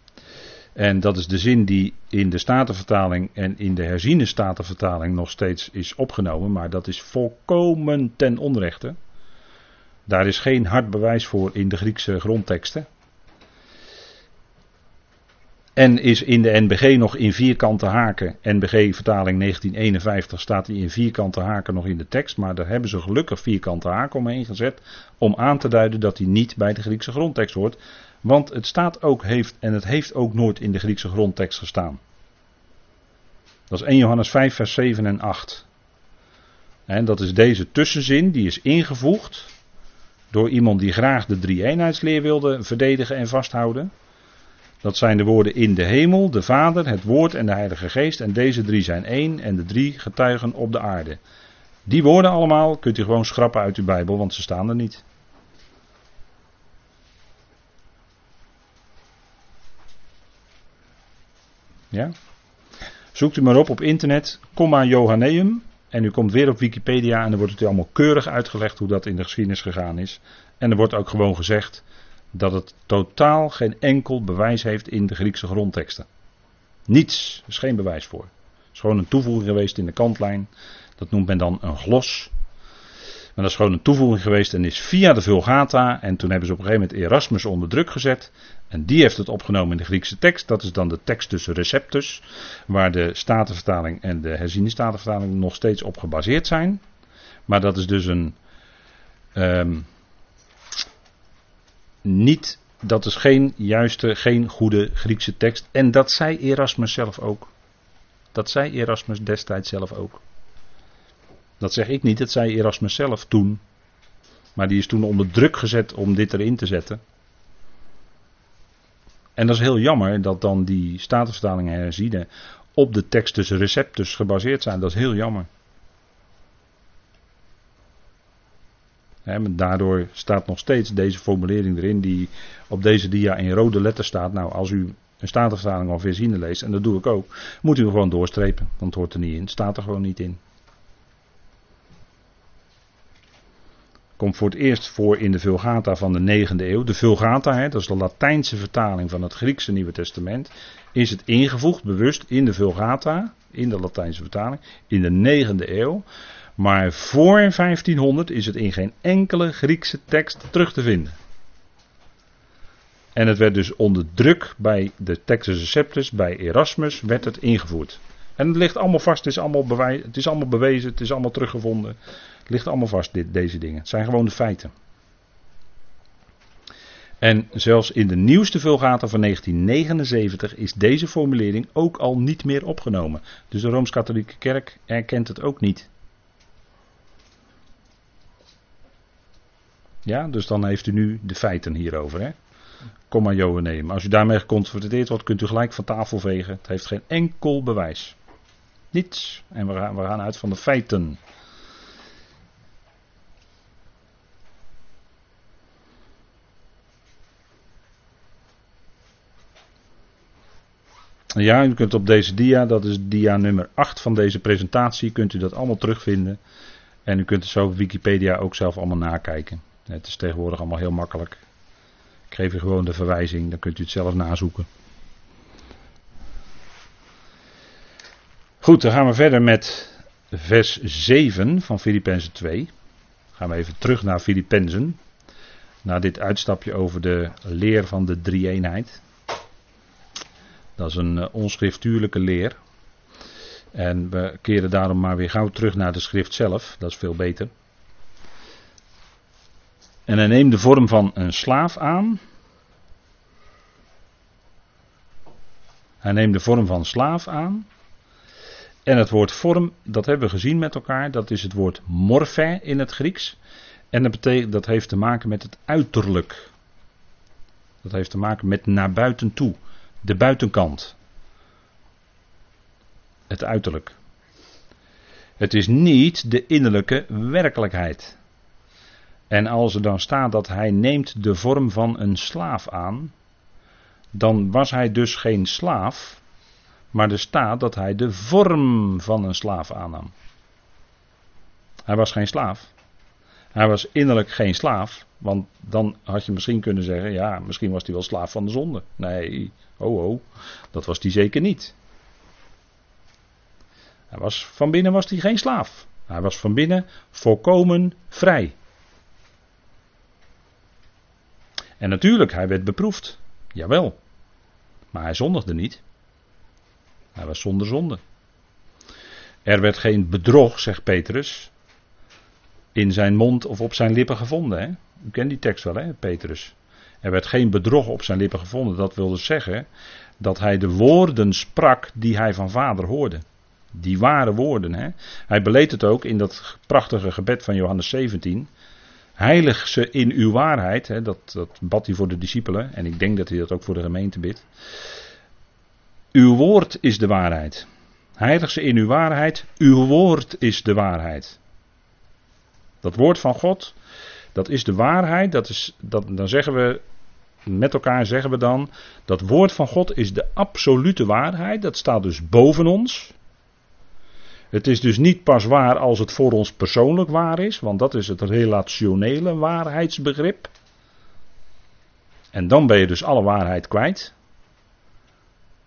En dat is de zin die in de Statenvertaling en in de herziene Statenvertaling nog steeds is opgenomen. Maar dat is volkomen ten onrechte. Daar is geen hard bewijs voor in de Griekse grondteksten. En is in de NBG nog in vierkante haken. NBG vertaling 1951 staat hij in vierkante haken nog in de tekst. Maar daar hebben ze gelukkig vierkante haken omheen gezet. Om aan te duiden dat hij niet bij de Griekse grondtekst hoort. Want het staat ook heeft, en het heeft ook nooit in de Griekse grondtekst gestaan. Dat is 1 Johannes 5, vers 7 en 8. En dat is deze tussenzin, die is ingevoegd door iemand die graag de drie-eenheidsleer wilde verdedigen en vasthouden. Dat zijn de woorden in de hemel, de Vader, het Woord en de Heilige Geest. En deze drie zijn één en de drie getuigen op de aarde. Die woorden allemaal kunt u gewoon schrappen uit uw Bijbel, want ze staan er niet. Ja? Zoekt u maar op op internet, comma Johanneum. En u komt weer op Wikipedia en dan wordt het allemaal keurig uitgelegd hoe dat in de geschiedenis gegaan is. En er wordt ook gewoon gezegd dat het totaal geen enkel bewijs heeft in de Griekse grondteksten. Niets, er is geen bewijs voor. Het is gewoon een toevoeging geweest in de kantlijn. Dat noemt men dan een glos. Maar dat is gewoon een toevoeging geweest en is via de Vulgata. En toen hebben ze op een gegeven moment Erasmus onder druk gezet. En die heeft het opgenomen in de Griekse tekst. Dat is dan de tekst tussen receptus. Waar de Statenvertaling en de herziene Statenvertaling nog steeds op gebaseerd zijn. Maar dat is dus een. Um, niet. Dat is geen juiste, geen goede Griekse tekst. En dat zei Erasmus zelf ook. Dat zei Erasmus destijds zelf ook. Dat zeg ik niet, dat zei Erasmus zelf toen. Maar die is toen onder druk gezet om dit erin te zetten. En dat is heel jammer dat dan die statenvertalingen herziene op de tekst tussen receptus gebaseerd zijn. Dat is heel jammer. daardoor staat nog steeds deze formulering erin die op deze dia in rode letters staat. Nou, als u een statenvertaling of herziene leest, en dat doe ik ook, moet u hem gewoon doorstrepen. Want het hoort er niet in. Het staat er gewoon niet in. Komt voor het eerst voor in de Vulgata van de 9e eeuw. De Vulgata, hè, dat is de Latijnse vertaling van het Griekse Nieuwe Testament, is het ingevoegd bewust in de Vulgata, in de Latijnse vertaling, in de 9e eeuw. Maar voor 1500 is het in geen enkele Griekse tekst terug te vinden. En het werd dus onder druk bij de Textus Receptus, bij Erasmus, werd het ingevoerd. En het ligt allemaal vast, het is allemaal, het is allemaal bewezen, het is allemaal teruggevonden. Ligt allemaal vast, dit, deze dingen. Het zijn gewoon de feiten. En zelfs in de nieuwste vulgata van 1979 is deze formulering ook al niet meer opgenomen. Dus de Rooms-Katholieke Kerk erkent het ook niet. Ja, dus dan heeft u nu de feiten hierover. Hè? Kom maar Johan nemen. Als u daarmee geconfronteerd wordt, kunt u gelijk van tafel vegen. Het heeft geen enkel bewijs. Niets. En we gaan, we gaan uit van de feiten. Ja, u kunt op deze dia, dat is dia nummer 8 van deze presentatie, kunt u dat allemaal terugvinden. En u kunt het zo op Wikipedia ook zelf allemaal nakijken. Het is tegenwoordig allemaal heel makkelijk. Ik geef u gewoon de verwijzing, dan kunt u het zelf nazoeken. Goed, dan gaan we verder met vers 7 van Filippenzen 2. Gaan we even terug naar Filippenzen. Na dit uitstapje over de leer van de drie-eenheid. Dat is een uh, onschriftuurlijke leer. En we keren daarom maar weer gauw terug naar de schrift zelf. Dat is veel beter. En hij neemt de vorm van een slaaf aan. Hij neemt de vorm van slaaf aan. En het woord vorm, dat hebben we gezien met elkaar, dat is het woord morphe in het Grieks. En dat, betekent, dat heeft te maken met het uiterlijk. Dat heeft te maken met naar buiten toe. De buitenkant. Het uiterlijk. Het is niet de innerlijke werkelijkheid. En als er dan staat dat hij neemt de vorm van een slaaf aan, dan was hij dus geen slaaf, maar er staat dat hij de vorm van een slaaf aannam. Hij was geen slaaf. Hij was innerlijk geen slaaf, want dan had je misschien kunnen zeggen, ja, misschien was hij wel slaaf van de zonde. Nee, oh oh, dat was hij zeker niet. Hij was, van binnen was hij geen slaaf. Hij was van binnen volkomen vrij. En natuurlijk, hij werd beproefd. Jawel. Maar hij zondigde niet. Hij was zonder zonde. Er werd geen bedrog, zegt Petrus, in zijn mond of op zijn lippen gevonden. Hè? U kent die tekst wel, hè, Petrus. Er werd geen bedrog op zijn lippen gevonden. Dat wil dus zeggen dat hij de woorden sprak die hij van vader hoorde. Die ware woorden. Hè? Hij beleed het ook in dat prachtige gebed van Johannes 17. Heilig ze in uw waarheid. Hè, dat, dat bad hij voor de discipelen. En ik denk dat hij dat ook voor de gemeente bidt. Uw woord is de waarheid. Heilig ze in uw waarheid. Uw woord is de waarheid. Dat woord van God, dat is de waarheid. Dat is, dat, dan zeggen we, met elkaar zeggen we dan, dat woord van God is de absolute waarheid. Dat staat dus boven ons. Het is dus niet pas waar als het voor ons persoonlijk waar is, want dat is het relationele waarheidsbegrip. En dan ben je dus alle waarheid kwijt.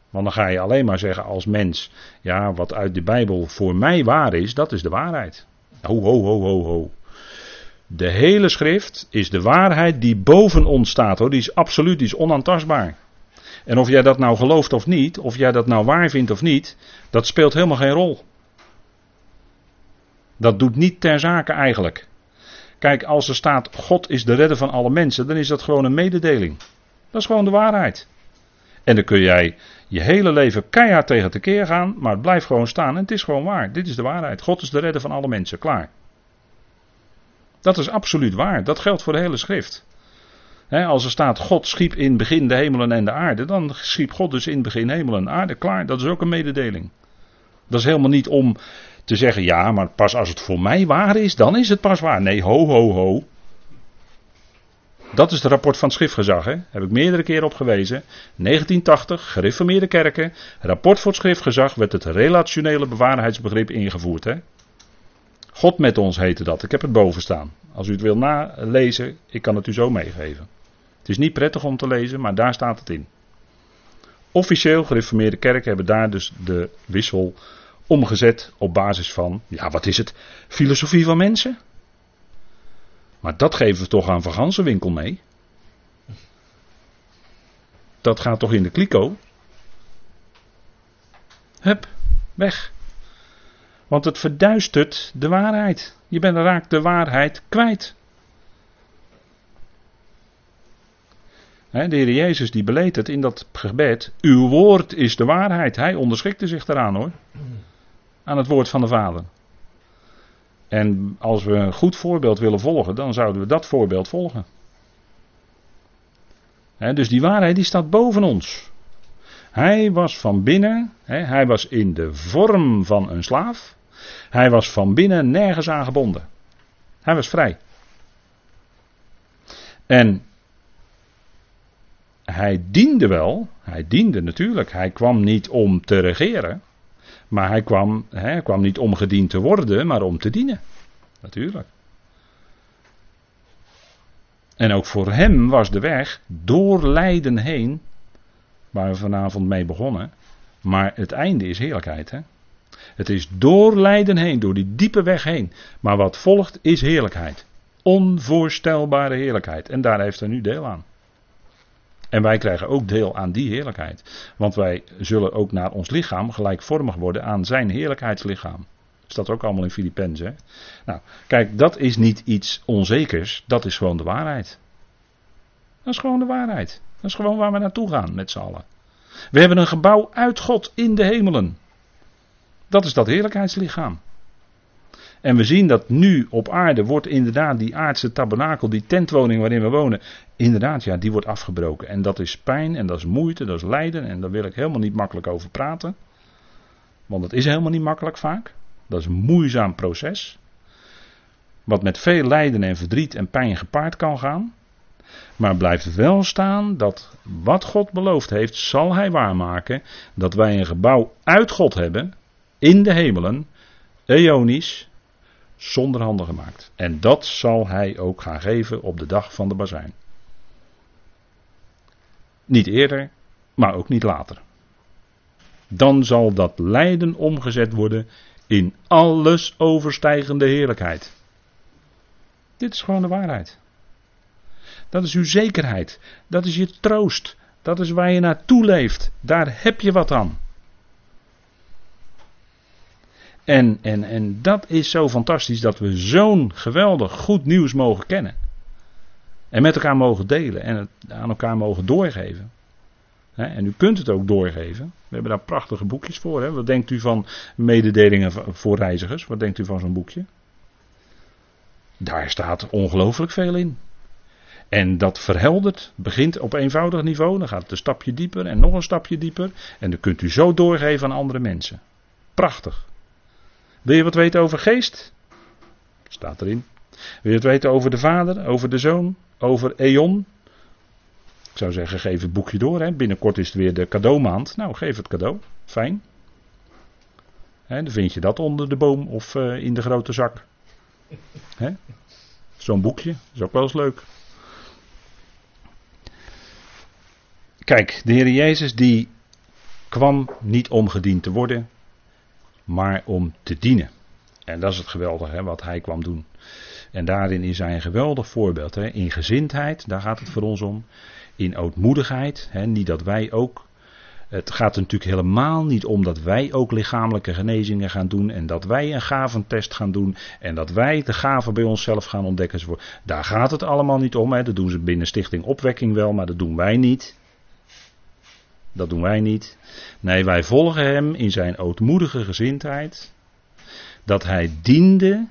Want dan ga je alleen maar zeggen als mens, ja, wat uit de Bijbel voor mij waar is, dat is de waarheid. Ho, ho, ho, ho, ho. De hele schrift is de waarheid die boven ons staat hoor. Die is absoluut, die is onaantastbaar. En of jij dat nou gelooft of niet, of jij dat nou waar vindt of niet, dat speelt helemaal geen rol. Dat doet niet ter zake eigenlijk. Kijk, als er staat God is de redder van alle mensen, dan is dat gewoon een mededeling. Dat is gewoon de waarheid. En dan kun jij je hele leven keihard tegen te keer gaan, maar het blijft gewoon staan en het is gewoon waar. Dit is de waarheid. God is de redder van alle mensen. Klaar. Dat is absoluut waar. Dat geldt voor de hele schrift. als er staat God schiep in begin de hemelen en de aarde, dan schiep God dus in begin hemel en aarde. Klaar, dat is ook een mededeling. Dat is helemaal niet om te zeggen, ja, maar pas als het voor mij waar is, dan is het pas waar. Nee, ho, ho, ho. Dat is het rapport van het schriftgezag. Hè? Heb ik meerdere keren op gewezen. 1980, gereformeerde kerken. Rapport voor het schriftgezag werd het relationele bewaarheidsbegrip ingevoerd. Hè? God met ons heette dat. Ik heb het boven staan. Als u het wil nalezen, ik kan het u zo meegeven. Het is niet prettig om te lezen, maar daar staat het in. Officieel gereformeerde kerken hebben daar dus de wissel omgezet op basis van, ja wat is het, filosofie van mensen? Maar dat geven we toch aan Van Gansenwinkel mee? Dat gaat toch in de kliko? Hup, weg. Want het verduistert de waarheid. Je bent raakt de waarheid kwijt. de Heer Jezus die beleed het in dat gebed. Uw woord is de waarheid. Hij onderschikte zich eraan hoor. Aan het woord van de Vader. En als we een goed voorbeeld willen volgen, dan zouden we dat voorbeeld volgen. dus die waarheid die staat boven ons. Hij was van binnen, hij was in de vorm van een slaaf. Hij was van binnen nergens aan gebonden. Hij was vrij. En hij diende wel, hij diende natuurlijk. Hij kwam niet om te regeren, maar hij kwam, hij kwam niet om gediend te worden, maar om te dienen. Natuurlijk. En ook voor hem was de weg door lijden heen, waar we vanavond mee begonnen. Maar het einde is heerlijkheid. Hè? Het is door lijden heen, door die diepe weg heen. Maar wat volgt is heerlijkheid. Onvoorstelbare heerlijkheid. En daar heeft hij nu deel aan. En wij krijgen ook deel aan die heerlijkheid. Want wij zullen ook naar ons lichaam gelijkvormig worden aan zijn heerlijkheidslichaam. Staat ook allemaal in Filippenzen. Nou, kijk, dat is niet iets onzekers. Dat is gewoon de waarheid. Dat is gewoon de waarheid. Dat is gewoon waar we naartoe gaan met z'n allen. We hebben een gebouw uit God in de hemelen. Dat is dat heerlijkheidslichaam. En we zien dat nu op aarde wordt inderdaad die aardse tabernakel, die tentwoning waarin we wonen, inderdaad, ja, die wordt afgebroken. En dat is pijn en dat is moeite, dat is lijden en daar wil ik helemaal niet makkelijk over praten. Want het is helemaal niet makkelijk vaak. Dat is een moeizaam proces. Wat met veel lijden en verdriet en pijn gepaard kan gaan. Maar blijft wel staan dat wat God beloofd heeft, zal Hij waarmaken. Dat wij een gebouw uit God hebben, in de hemelen, eonisch, zonder handen gemaakt. En dat zal hij ook gaan geven op de dag van de bazuin. Niet eerder, maar ook niet later. Dan zal dat lijden omgezet worden in alles overstijgende heerlijkheid. Dit is gewoon de waarheid. Dat is uw zekerheid. Dat is je troost. Dat is waar je naartoe leeft. Daar heb je wat aan. En, en, en dat is zo fantastisch dat we zo'n geweldig goed nieuws mogen kennen. En met elkaar mogen delen en het aan elkaar mogen doorgeven. en u kunt het ook doorgeven. We hebben daar prachtige boekjes voor. Wat denkt u van mededelingen voor reizigers? Wat denkt u van zo'n boekje? Daar staat ongelooflijk veel in. En dat verheldert, begint op eenvoudig niveau, dan gaat het een stapje dieper en nog een stapje dieper. En dan kunt u zo doorgeven aan andere mensen. Prachtig. Wil je wat weten over geest? Staat erin. Wil je wat weten over de Vader, over de Zoon, over Eon? Ik zou zeggen, geef het boekje door. Hè. Binnenkort is het weer de cadeaumaand. Nou, geef het cadeau. Fijn. Hè, dan vind je dat onder de boom of uh, in de grote zak. Zo'n boekje. Is ook wel eens leuk. Kijk, de Heer Jezus die kwam niet om gediend te worden, maar om te dienen. En dat is het geweldige hè, wat hij kwam doen. En daarin is hij een geweldig voorbeeld. Hè. In gezindheid, daar gaat het voor ons om. In ootmoedigheid, hè, niet dat wij ook. Het gaat er natuurlijk helemaal niet om dat wij ook lichamelijke genezingen gaan doen. En dat wij een gaventest gaan doen. En dat wij de gaven bij onszelf gaan ontdekken. Daar gaat het allemaal niet om. Hè. Dat doen ze binnen Stichting Opwekking wel, maar dat doen wij niet. Dat doen wij niet. Nee, wij volgen hem in zijn ootmoedige gezindheid. Dat hij diende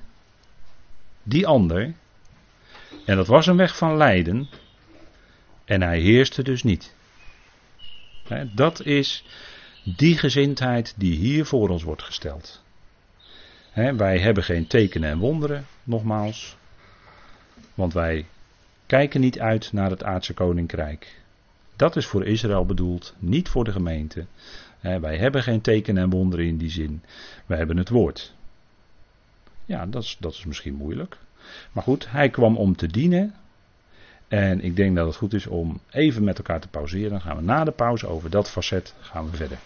die ander. En dat was een weg van lijden. En hij heerste dus niet. Dat is die gezindheid die hier voor ons wordt gesteld. Wij hebben geen tekenen en wonderen, nogmaals. Want wij kijken niet uit naar het aardse koninkrijk. Dat is voor Israël bedoeld, niet voor de gemeente. wij hebben geen tekenen en wonderen in die zin. Wij hebben het woord. Ja, dat is, dat is misschien moeilijk. Maar goed, hij kwam om te dienen. En ik denk dat het goed is om even met elkaar te pauzeren. Dan gaan we na de pauze over dat facet gaan we verder.